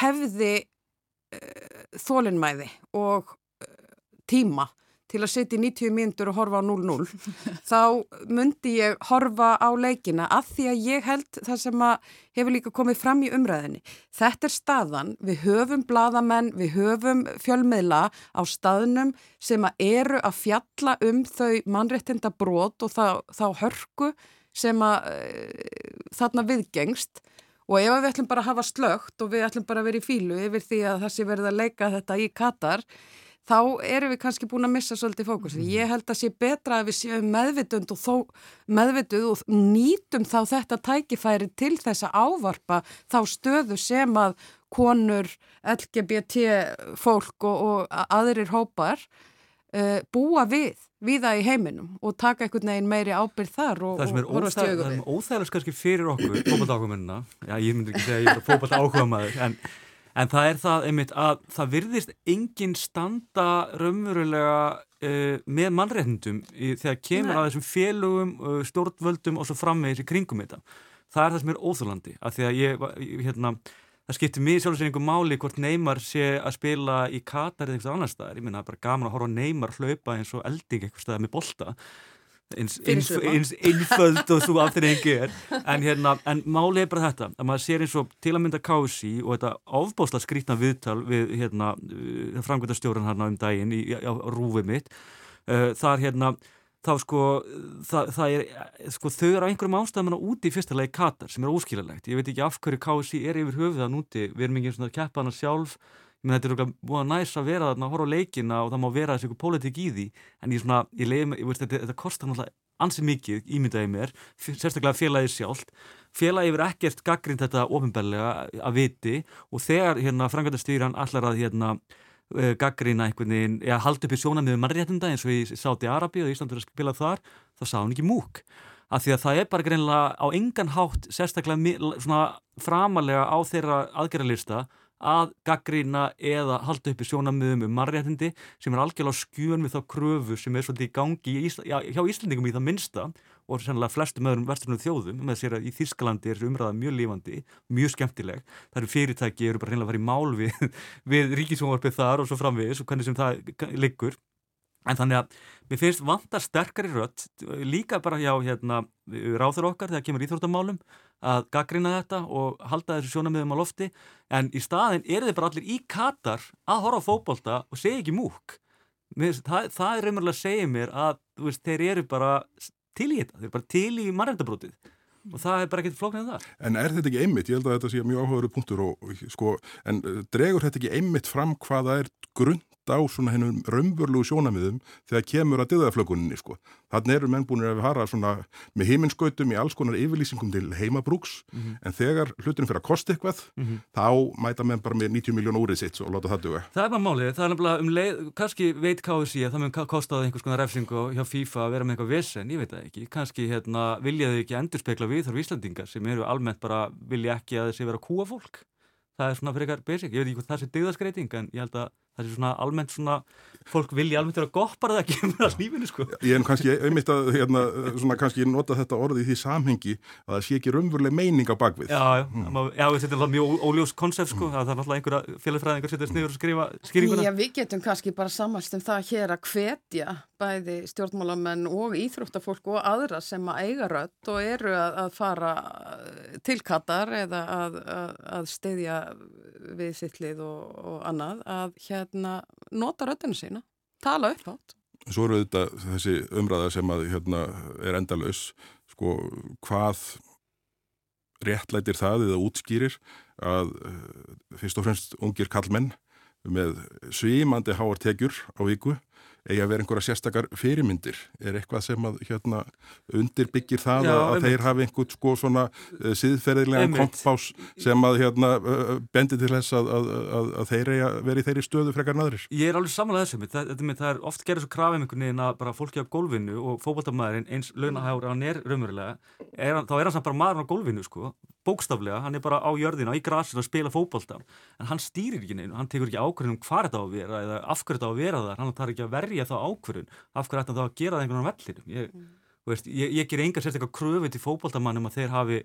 hefði uh, þólinnmæði og tíma til að setja í 90 mínútur og horfa á 0-0 [laughs] þá myndi ég horfa á leikina að því að ég held það sem að hefur líka komið fram í umræðinni. Þetta er staðan, við höfum bladamenn, við höfum fjölmiðla á staðnum sem að eru að fjalla um þau mannréttinda brot og þá, þá hörku sem að e, þarna viðgengst og ef við ætlum bara að hafa slögt og við ætlum bara að vera í fílu yfir því að það sé verið að leika þetta í Katar þá erum við kannski búin að missa svolítið fókus. Mm. Ég held að sé betra að við séum meðvitund og þó meðvituð og nýtum þá þetta tækifæri til þess að ávarpa þá stöðu sem að konur, LGBT fólk og, og aðrir hópar uh, búa við viða í heiminum og taka einhvern veginn meiri ábyrð þar og horfa stjögu við. Það er óþægilegast kannski fyrir okkur fókbalt áhuga minna, já ég myndi ekki segja að ég er fókbalt áhuga maður en En það er það einmitt að það virðist enginn standa raunverulega uh, með mannreitndum þegar kemur Nei. að þessum félugum, uh, stjórnvöldum og svo framvegis í kringum þetta. Það er það sem er óþúlandi að því að ég, hérna, það skiptir mér sjálfsveit einhver máli hvort Neymar sé að spila í Katar eða einhverstað annar staðar. Ég minna bara gaman að horfa Neymar hlaupa eins og elding einhver stað með bolta eins, eins, eins einföld og svo afturrengi er. En, hérna, en máli er bara þetta að maður sér eins og til að mynda kási og þetta ofbásla skrítna viðtal við hérna, uh, framkvæmdastjóran hérna um daginn í, á, á rúfið mitt. Uh, það er hérna þá sko, það, það er, sko þau eru á einhverjum ástæðum úti í fyrsta lagi Katar sem er óskiljanlegt, ég veit ekki af hverju kási er yfir höfuð það núti, við erum ekki svona að keppa hana sjálf menn þetta er okkur búin að næst að vera þarna að horfa á leikina og það má vera þessi ykkur pólitík í því. En ég svona, ég leiði mig, ég veist þetta, þetta kostar náttúrulega ansið mikið ímyndaði mér sérstaklega félagið sjálft. Félagið verið ekkert gaggrind þetta ofinbellega að viti. Og þegar hérna frangatastýran allar að hérna uh, gaggrina einhvern veginn, eða haldi upp í sjónamiðu mannréttinda eins og í Sáti Arabi og Íslandur að spila þar, þá sá hann ekki múk. Af því að það er bara greinlega á engan hátt sérstaklega svona framalega á þeirra aðgerralista að gaggrína eða halda upp í sjónamöðum um marréttindi sem er algjörlega skjön við þá kröfu sem er svolítið í gangi í Ísla, já, hjá Íslandingum í það minsta og sannlega flestum öðrum vestunum þjóðum með sér að í Þísklandi er þessu umræða mjög lífandi, mjög skemmtileg. Það eru fyrirtæki, eru bara reynilega að fara í mál við, [laughs] við ríkisvonvarpið þar og svo framvegis og hvernig sem það liggur En þannig að mér finnst vantar sterkari rött líka bara hjá hérna, ráður okkar þegar kemur íþróttamálum að gaggrina þetta og halda þessu sjónamiðum á lofti en í staðin er þið bara allir í Katar að horfa á fókbólta og segja ekki múk. Það, það er raunverulega að segja mér að veist, þeir eru bara til í þetta, þeir eru bara til í margændabrótið og það er bara ekkert flóknir þar. En er þetta ekki einmitt, ég held að þetta sé mjög áhugaveru punktur og sko, en eh, dregur þetta ekki einmitt fram hvaða er grund á svona hennum raunvörlugu sjónamiðum þegar kemur að döðaflökuninni sko. Þannig eru menn búin að fara svona með heiminskautum í alls konar yfirlýsingum til heimabrúks mm -hmm. en þegar hlutunum fyrir að kosta eitthvað mm -hmm. þá mæta menn bara með 90 miljón úrið sitt og láta það duga. Það er bara málið, það er nefnilega um leið, kannski veit KSI að það mun kostaði einhvers konar refsingu hjá FIFA að vera með eitthvað vesen, ég veit það ekki, kannski hérna, vilja þau ekki endur spekla við þar Íslandingar sem eru almennt bara vilja ekki að þessi vera kúa fólk. Það er svona fyrir eitthvað basic, ég veit ekki hvað það sé döðaskreiting en ég held að það er svona almennt svona fólk vilja almennt vera gott bara það kemur að lífinu sko Ég en kannski einmitt að hérna, svona kannski nota þetta orði í því samhengi að það sé ekki raunveruleg meining á bakvið Já, já, mm. já þetta er mjög óljós konsept sko, mm. það er náttúrulega einhverja félagfræðingar setjast niður og skrifa skýringuna Já, við getum kannski bara samanst um það hér að hvetja bæði stjórnmálamenn og íþróttafólk og aðra sem að eiga rött og eru að, að fara til Katar eða að, að, að steyðja við sittlið og, og annað að hérna nota röttinu sína, tala upp átt. Svo eru þetta þessi umræða sem að hérna er endalus, sko hvað réttlætir það eða útskýrir að uh, fyrst og fremst ungir kallmenn með svímandi háartekjur á viku eigi að vera einhverja sérstakar fyrirmyndir? Er eitthvað sem að hérna, undirbyggir það Já, að þeir hafi einhvern sko svona uh, síðferðilega kompás sem að hérna, uh, bendi til þess að, að, að, að þeir eigi að vera í þeirri stöðu frekar naðurir. Ég er alveg samanlega þessum það, það, það er oft gerðið svo krafið um einhvern veginn að bara fólki á gólfinu og fókbaltamæðurinn eins launahægur hann er raunverulega er, þá er hann samt bara maður á gólfinu sko bókstaflega, hann er bara á jörðina, í grasinu að spila fókbalta, en hann stýrir ekki neina, hann tekur ekki ákvörðun um hvað þetta á að vera eða af hverju þetta á að vera þar, hann tar ekki að verja þá ákvörðun, af hverju þetta þá að gera það einhvern veginn vellir. Ég, mm. ég, ég ger enga sérstaklega kröfu til fókbaltamannum að þeir hafi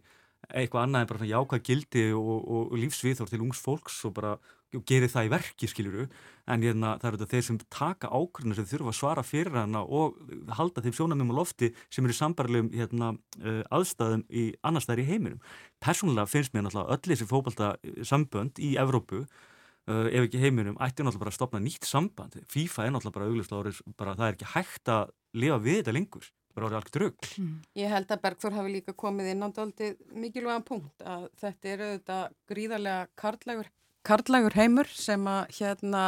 eitthvað annað en bara jákvæð gildi og, og, lífsviðþór til ungs fólks og bara og gerir það í verki, skiljuru en hérna, það eru þetta þeir sem taka ákvörðinu sem þurfa að svara fyrir hana og halda þeim sjónamum á lofti sem eru sambarlegum hérna, uh, aðstæðum í annar staðar í heiminum. Personlega finnst mér náttúrulega öll þessi fókbalta sambönd í Evrópu, uh, ef ekki heiminum ætti náttúrulega bara að stopna nýtt samband. FIFA er náttúrulega bara auglust árið bara það er ekki hægt að lifa við þetta lengur bara árið alveg drögg. Mm. Ég held að Bergþór hafi líka komið inn á daldi mikilvægan punkt að þetta eru þetta gríðarlega karlægur, karlægur heimur sem að hérna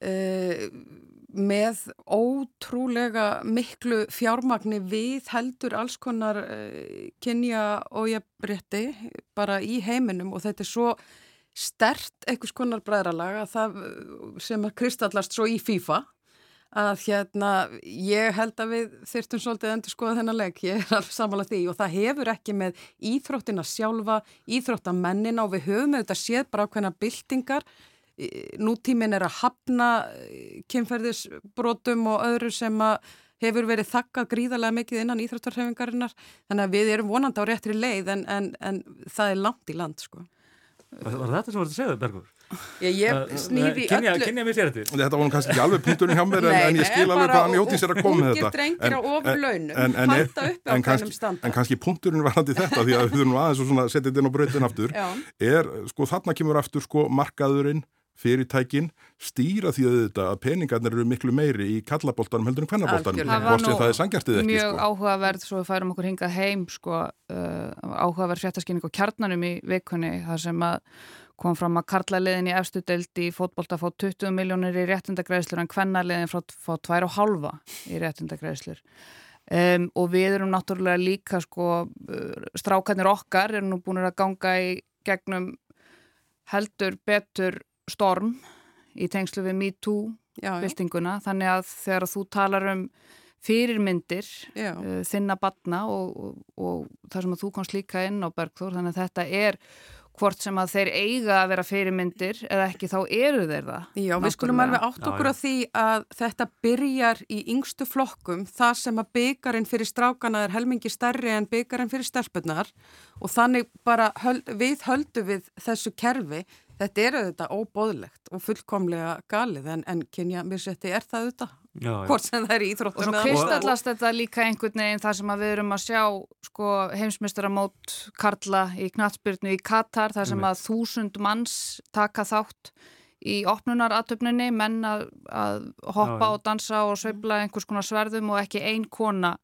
uh, með ótrúlega miklu fjármagni við heldur alls konar uh, kynja og ég breytti bara í heiminum og þetta er svo stert einhvers konar bræðralag sem að kristallast svo í FIFA að hérna ég held að við þurftum svolítið að endur skoða þennan legg, ég er alveg samanlega því og það hefur ekki með íþróttina sjálfa, íþróttamennina og við höfum auðvitað séð bara ákveðna byltingar, nútímin er að hafna kynferðisbrotum og öðru sem að hefur verið þakkað gríðarlega mikið innan íþróttarhefingarinnar, þannig að við erum vonandi á réttri leið en, en, en það er langt í land sko. Var þetta sem þú varst að segja, Bergur? Ég, ég snýði öllu. Kynja mér sér þetta Þetta var kannski ekki alveg punkturinn hjá mér Nei, en ég skil alveg hvað hann hjóti sér að koma með þetta. hvernum standa. En kannski punkturinn var hann til þetta Því að við þurfum aðeins að setja þetta inn á bröðin aftur Er, sko þarna kemur aftur sko markaðurinn fyrirtækin stýra því að þetta að peningarnir eru miklu meiri í kallaboltanum heldur en kvennaboltanum hvort sem það er sangjartið ekki Mjög sko. áhugaverð, svo við færum okkur hingað heim sko, uh, áhugaverð fjartaskynning og kjarnanum í vikunni þar sem að kom fram að karlaliðin í efstu deildi í fótbolta fá 20 miljónir í réttindagreðslur en kvennaliðin fá 2,5 í réttindagreðslur um, og við erum náttúrulega líka sko, uh, strákarnir okkar erum nú búin að ganga í gegnum heldur betur storm í tengslu við MeToo-byltinguna þannig að þegar þú talar um fyrirmyndir uh, þinna batna og, og, og það sem að þú komst líka inn á Bergþór þannig að þetta er hvort sem að þeir eiga að vera fyrirmyndir eða ekki þá eru þeir það. Já, við skulum alveg átt okkur á því að þetta byrjar í yngstu flokkum. Þar sem að byggarinn fyrir strákana er helmingi stærri en byggarinn fyrir stelpunar og þannig bara höl, við höldu við þessu kerfi. Þetta er auðvitað óbóðlegt og fullkomlega galið. En, en kynja mér seti er það auðvitað, já, hvort sem það er íþróttum. Og svo kristallast þetta líka einhvern veginn þar sem við erum að sjá sko, heimsmyndstaramót Karla í knatsbyrnu í Katar þar sem að þúsund manns taka þátt í opnunaratöfnunni, menn að, að hoppa já, og dansa og sveibla einhvers konar sverðum og ekki ein kona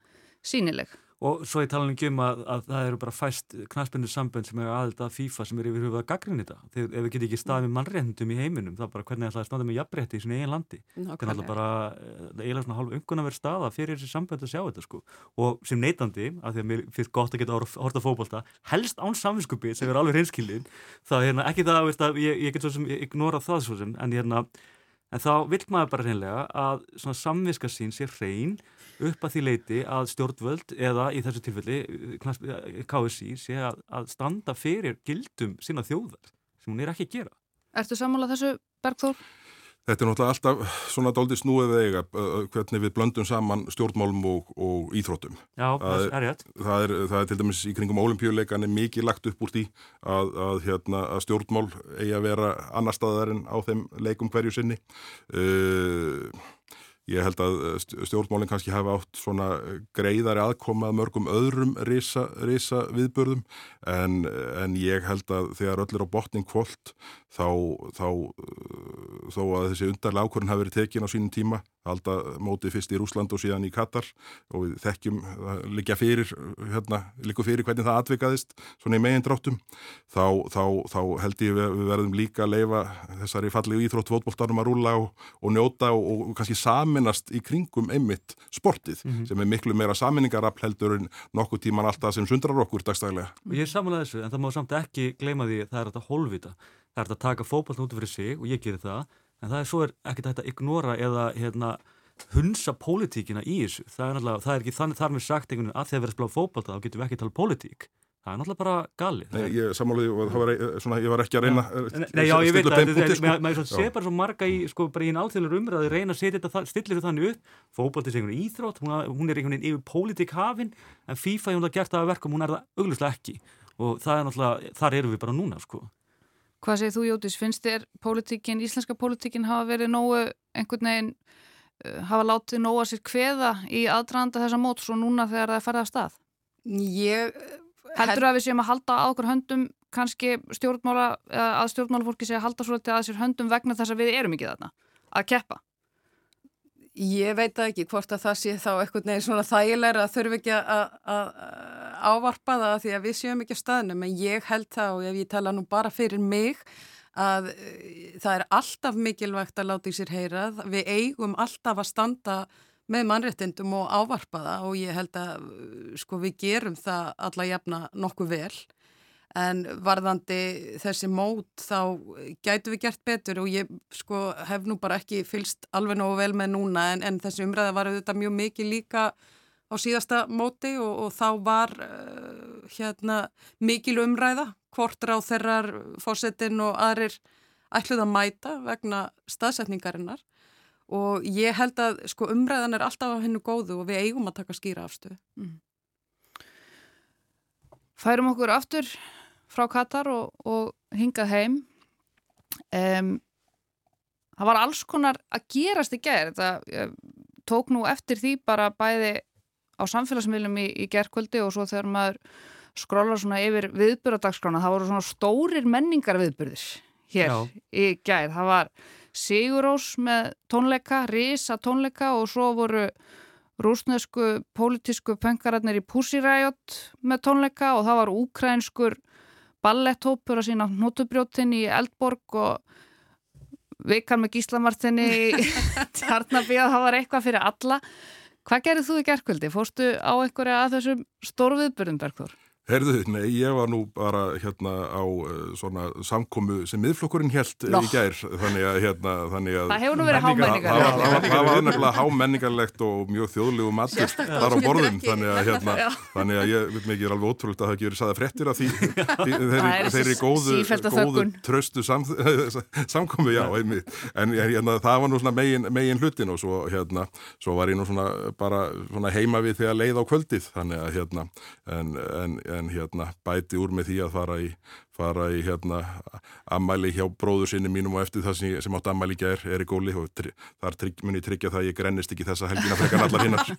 sínileg. Og svo ég tala ekki um að, að það eru bara fæst knaspinu sambönd sem er aðelda að FIFA sem er yfir hufað gaggrinni þetta. Þegar ef við getum ekki staðið með mannréttundum í heiminum, þá bara hvernig ætlaði að staðið með jafnrétti í svona eigin landi. Þannig að það bara, það er eiginlega svona hálf ungun að vera staða fyrir þessi sambönd að sjá þetta sko. Og sem neytandi, af því að mér finnst gott að geta horta fókbalta, helst án samvinskupi sem er alveg reynskilin, þá hérna, ekki það veist, að ég, ég get svo sem ignora það svo sem, en hérna, En þá vil maður bara reynlega að samviska sín sé hrein upp að því leiti að stjórnvöld eða í þessu tilfelli KSI sé að, að standa fyrir gildum sína þjóðar sem hún er ekki að gera. Ertu sammálað þessu Bergþór? Þetta er náttúrulega alltaf svona dálítið snúið eiga hvernig við blöndum saman stjórnmálum og, og íþróttum. Já, það er rétt. Það er, það er til dæmis í kringum ólimpíuleikan er mikið lagt upp úr því að, að, hérna, að stjórnmál eigi að vera annar staðar en á þeim leikum hverju sinni. Uh, Ég held að eh, stjórnmálinn kannski hafa átt svona eh, greiðari aðkomað mörgum öðrum risa, risa viðbörðum en, en ég held að þegar öll er á botning kvöld þá, þá, eh, þó að þessi undarlega ákvörðin hafi verið tekin á sínum tíma halda mótið fyrst í Rúsland og síðan í Katar og við þekkjum líka fyrir, hérna, fyrir hvernig það atvikaðist svona í megin dráttum þá, þá, þá held ég við, verðum líka að leifa þessari fallegu íþrótt fótbolltarum að rúla og, og njóta og, og kannski saminast í kringum einmitt sportið mm -hmm. sem er miklu meira saminningarafl heldur en nokkuð tíman alltaf sem sundrar okkur dagstæðilega. Ég samanlega þessu en það má samt ekki gleyma því að það er þetta hólvita það er þetta að taka fótboll út fyrir sig og ég gerir það en það er svo er ekkert hægt að ignora eða hérna, hunsa pólitíkina í þessu. Það er, alltaf, það er ekki þannig þar með sagt einhvern veginn að þegar við erum að spila fókbalta þá getum við ekki að tala pólitík. Það er náttúrulega bara gali Nei, ég sammálaði, var, svona, ég var ekki að reyna Nei, nei já, ég veit að maður sé bara svo marga í, sko, bara í einn alþjóðlega umræði reyna að setja þetta, stillir þetta þannig upp. Fókbaltis einhvern íþrótt, hún, hún er einhvern veginn yfir pólitík hafinn, en FIFA er hún að gert það að verkum, hún er það augluslega ekki. Og það er náttúrulega, þar eru við bara núna sko. Hvað segir þú Jótis, finnst þér pólitíkin, íslenska pólitíkin hafa verið nógu einhvern veginn uh, hafa látið nóga sér kveða í aðdraðanda þessa móts og núna þegar það er ferðið af stað? Ég... Heldur að við séum að halda á okkur höndum kannski stjórnmála, að stjórnmálafólki sé að halda svolítið að sér höndum vegna þess að við erum ekki þarna að keppa? Ég veit ekki hvort að það sé þá eitthvað neður svona þægilega að þurfi ekki að ávarpa það því að við séum ekki á staðnum en ég held það og ef ég tala nú bara fyrir mig að eh, það er alltaf mikilvægt að láta í sér heyrað. Við eigum alltaf að standa með mannréttindum og ávarpa það og ég held að sko við gerum það alla jafna nokkuð vel en varðandi þessi mót þá gætu við gert betur og ég sko hef nú bara ekki fylst alveg nógu vel með núna en, en þessi umræða var auðvitað mjög mikið líka á síðasta móti og, og þá var uh, hérna mikil umræða hvort ráð þeirrar fórsetin og aðrir ætluð að mæta vegna staðsetningarinnar og ég held að sko umræðan er alltaf á hennu góðu og við eigum að taka skýra afstöðu. Mm. Færum okkur aftur frá Katar og, og hingað heim. Um, það var alls konar að gerast í gerð þetta tók nú eftir því bara bæði á samfélagsmiðlum í, í gerðkvöldi og svo þegar maður skrólar svona yfir viðbyrjadagsgrána það voru svona stórir menningar viðbyrðir hér Já. í gerð það var Sigurós með tónleika, Risa tónleika og svo voru rúsnesku pólitísku penkararnir í Pussy Riot með tónleika og það var úkrænskur ballettópur að sína hnotubrjótin í Eldborg og vikar með gíslamartinni í [laughs] Tjarnabíða, það var eitthvað fyrir alla. Hvað gerðið þú í gerðkvöldi? Fórstu á einhverja að þessum stórviðbyrjum, Bergþór? Herðu, nei, ég var nú bara hérna á uh, svona samkomu sem miðflokkurinn held no. í gær þannig að hérna þannig að Það hefur nú verið hámenningarlegt Það var nefnilega hámenningarlegt og mjög þjóðlegu matur þar á borðum þannig að hérna þannig að ég vil mikið er alveg ótrúlega að það verið saða frettir að því, því þeir, þeir eru góðu, góðu tröstu sam, [laughs] samkomu, já, einmitt. En hérna það var nú svona megin, megin hlutin og svo hérna, svo var ég nú svona bara svona heima við þegar leið á kvöldið þannig að hérna en, en en hérna bæti úr með því að fara í, fara í hérna ammæli hjá bróður sinni mínum og eftir það sem, sem átt ammæli gær er í góli og þar trygg, mun ég tryggja það að ég grennist ekki þessa helgina frekar allar hinnar.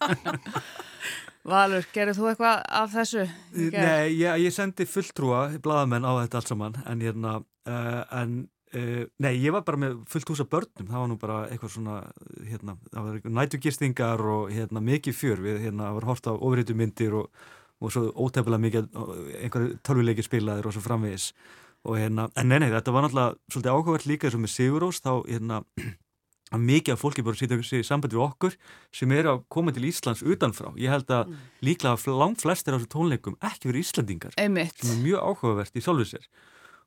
[laughs] Valur, gerir þú eitthvað af þessu? Nei, ég, ég sendi fulltrúa bladamenn á þetta allt saman en hérna, uh, en Uh, nei, ég var bara með fullt hús af börnum það var nú bara eitthvað svona hérna, það var nætugistingar og hérna, mikið fjör við hérna, var hort á ofriðtumyndir og, og svo ótefnilega mikið einhverju tölvuleiki spilaðir og svo framvegis og hérna, en nei, nei, þetta var náttúrulega svolítið áhugavert líka eins og með Sigurós þá hérna, að mikið af fólki bara sýta í sambandi við okkur sem er að koma til Íslands utanfrá ég held að mm. líklega langt flestir á þessu tónleikum ekki verið Íslandingar Einmitt. sem er mjög áhugavert í sjálfu sér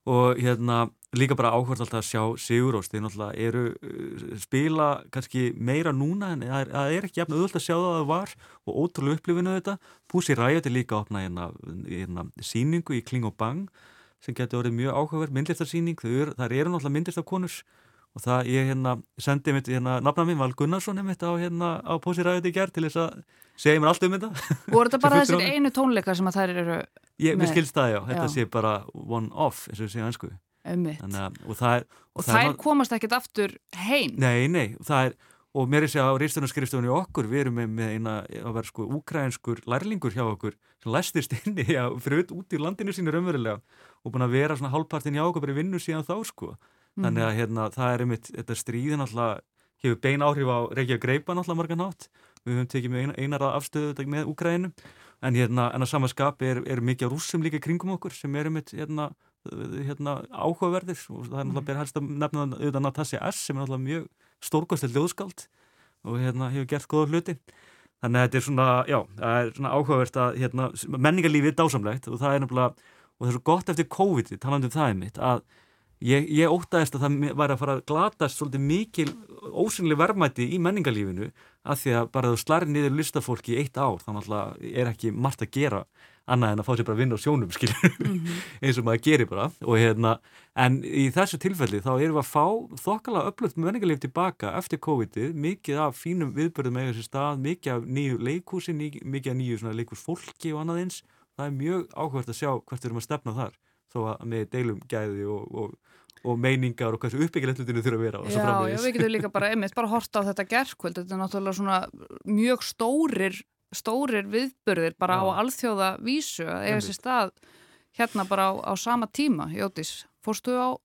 og hérna líka bara áhvert alltaf að sjá Sigurós þeir náttúrulega eru uh, spila kannski meira núna en það er, það er ekki jafn auðvöld að sjá það að það var og ótrúlega upplifinu þetta Pussy Riot er líka að opna hérna, hérna síningu í Kling og Bang sem getur orðið mjög áhugaverð myndlistarsíning það eru er náttúrulega myndlistarkonur og það ég hérna sendi mitt hérna nafna minn Val Gunnarsson mitt á hérna á Pussy Riot í gerð til þess að segja mér allt um þetta? Voru þetta [laughs] bara þessir einu tónleikar sem að þær eru ég, mér skilst það já, þetta já. sé bara one off eins og við séum einsku og það er og, og þær komast ekkert aftur heim? Nei, nei, það er og mér er sér á reistunarskristofunni okkur við erum með, eina að vera sko úkrænskur lærlingur hjá okkur sem læstist inn í að fyrir út í landinu sínu raunverulega og búin að vera svona hálfpartin hjá okkur bara í vinnu síðan þá sko. Mm. þannig að hérna, það er einmitt, þetta stríðin alltaf hefur bein áhrif á Reykjavík Greipan alltaf marga nátt við höfum tekið með einar afstöðu með Úkræninu en, hérna, en að samanskap er, er mikið rúsum líka kringum okkur sem er um hérna, hérna, áhugaverðir. Og það er náttúrulega helst að nefna auðvitað Natasja S sem er náttúrulega mjög stórkostil ljóðskald og hérna, hefur gert góða hluti. Þannig að þetta er svona, já, er svona áhugavert að hérna, menningarlífið er dásamlegt og það er náttúrulega, og það er svo gott eftir COVID, talandu um það einmitt, að ég, ég ótaðist að það var að fara að glatast svolítið mikil ósynlega verðmætti í menningarlífinu að því að bara þú slarir niður listafólki í eitt ár þannig að er ekki margt að gera annað en að fá sér bara að vinna á sjónum [laughs] mm -hmm. eins og maður gerir bara. Hérna, en í þessu tilfelli þá erum við að fá þokkala upplöft menningarlíf tilbaka eftir COVID-ið. Mikið af fínum viðbörðum með þessi stað mikið af nýju leikúsi mikið af nýju leikúsfólki og annað eins. Það er mjög áhugvært að sjá hvert við erum að stefna þar þó að með deilum gæði og, og og meiningar og hversu uppbyggilegt hlutinu þurfa að vera Já, já, við getum líka bara einmitt bara horta á þetta gerðkvöld, þetta er náttúrulega svona mjög stórir stórir viðbörðir bara já. á alþjóða vísu að eiga sér stað hérna bara á, á sama tíma Jótis, fórstu á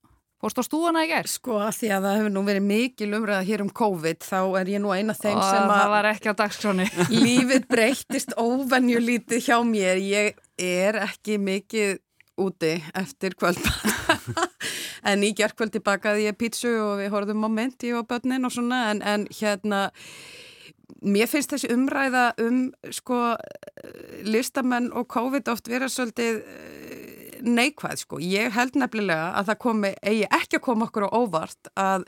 Fórst á stúana í gerð? Sko að því að það hefur nú verið mikil umræða hér um COVID þá er ég nú eina þeim og sem að... Það var ekki á dagskráni. [laughs] Lífið breyttist óvenjulítið hjá mér. Ég er ekki mikið úti eftir kvöldbana [laughs] en í gerðkvöldi bakaði ég pítsu og við horfðum moment í og börnin og svona en, en hérna mér finnst þessi umræða um sko listamenn og COVID oft vera svolítið eh, neikvæð sko, ég held nefnilega að það komi, eigi ekki að koma okkur á óvart að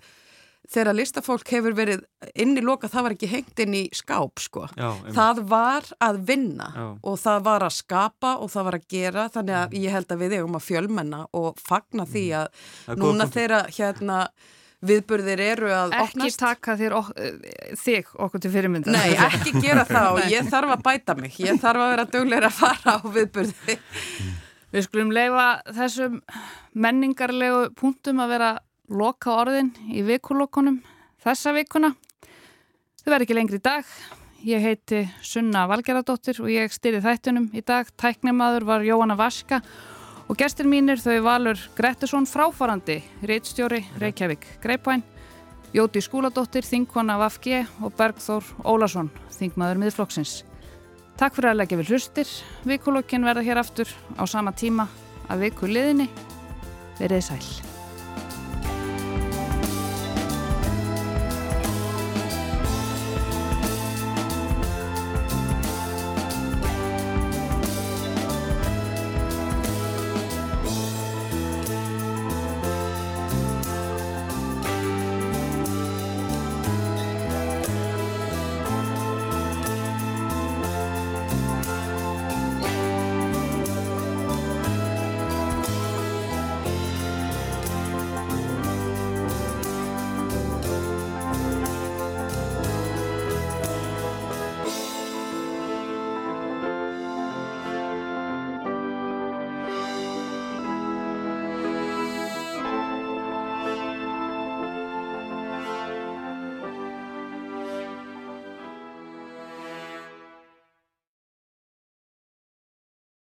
þegar listafólk hefur verið inn í loka það var ekki hengt inn í skáp sko Já, það var að vinna Já. og það var að skapa og það var að gera þannig að ég held að við eigum að fjölmenna og fagna því mm. að núna þegar hérna viðburðir eru að ekki opnast. Taka þér ok þig okkur til fyrirmynda. Nei, ekki gera [laughs] það og ég þarf að bæta mig. Ég þarf að vera dögleira að fara á viðburði. Við skulum leifa þessum menningarlegu punktum að vera loka orðin í vikulokkunum þessa vikuna. Þau verður ekki lengri í dag. Ég heiti Sunna Valgeradóttir og ég styrði þættunum í dag. Tæknimaður var Jóhanna Vaska og gestur mínir þau Valur Grettusson fráfarandi, reitstjóri Reykjavík Greipvæn, Jóti Skúladóttir, Þingkona Vafge og Bergþór Ólason, Þingmaður miðflokksins. Takk fyrir að leggja við hlustir. Vikulokkin verða hér aftur á sama tíma að viku liðinni. Verðið sæl.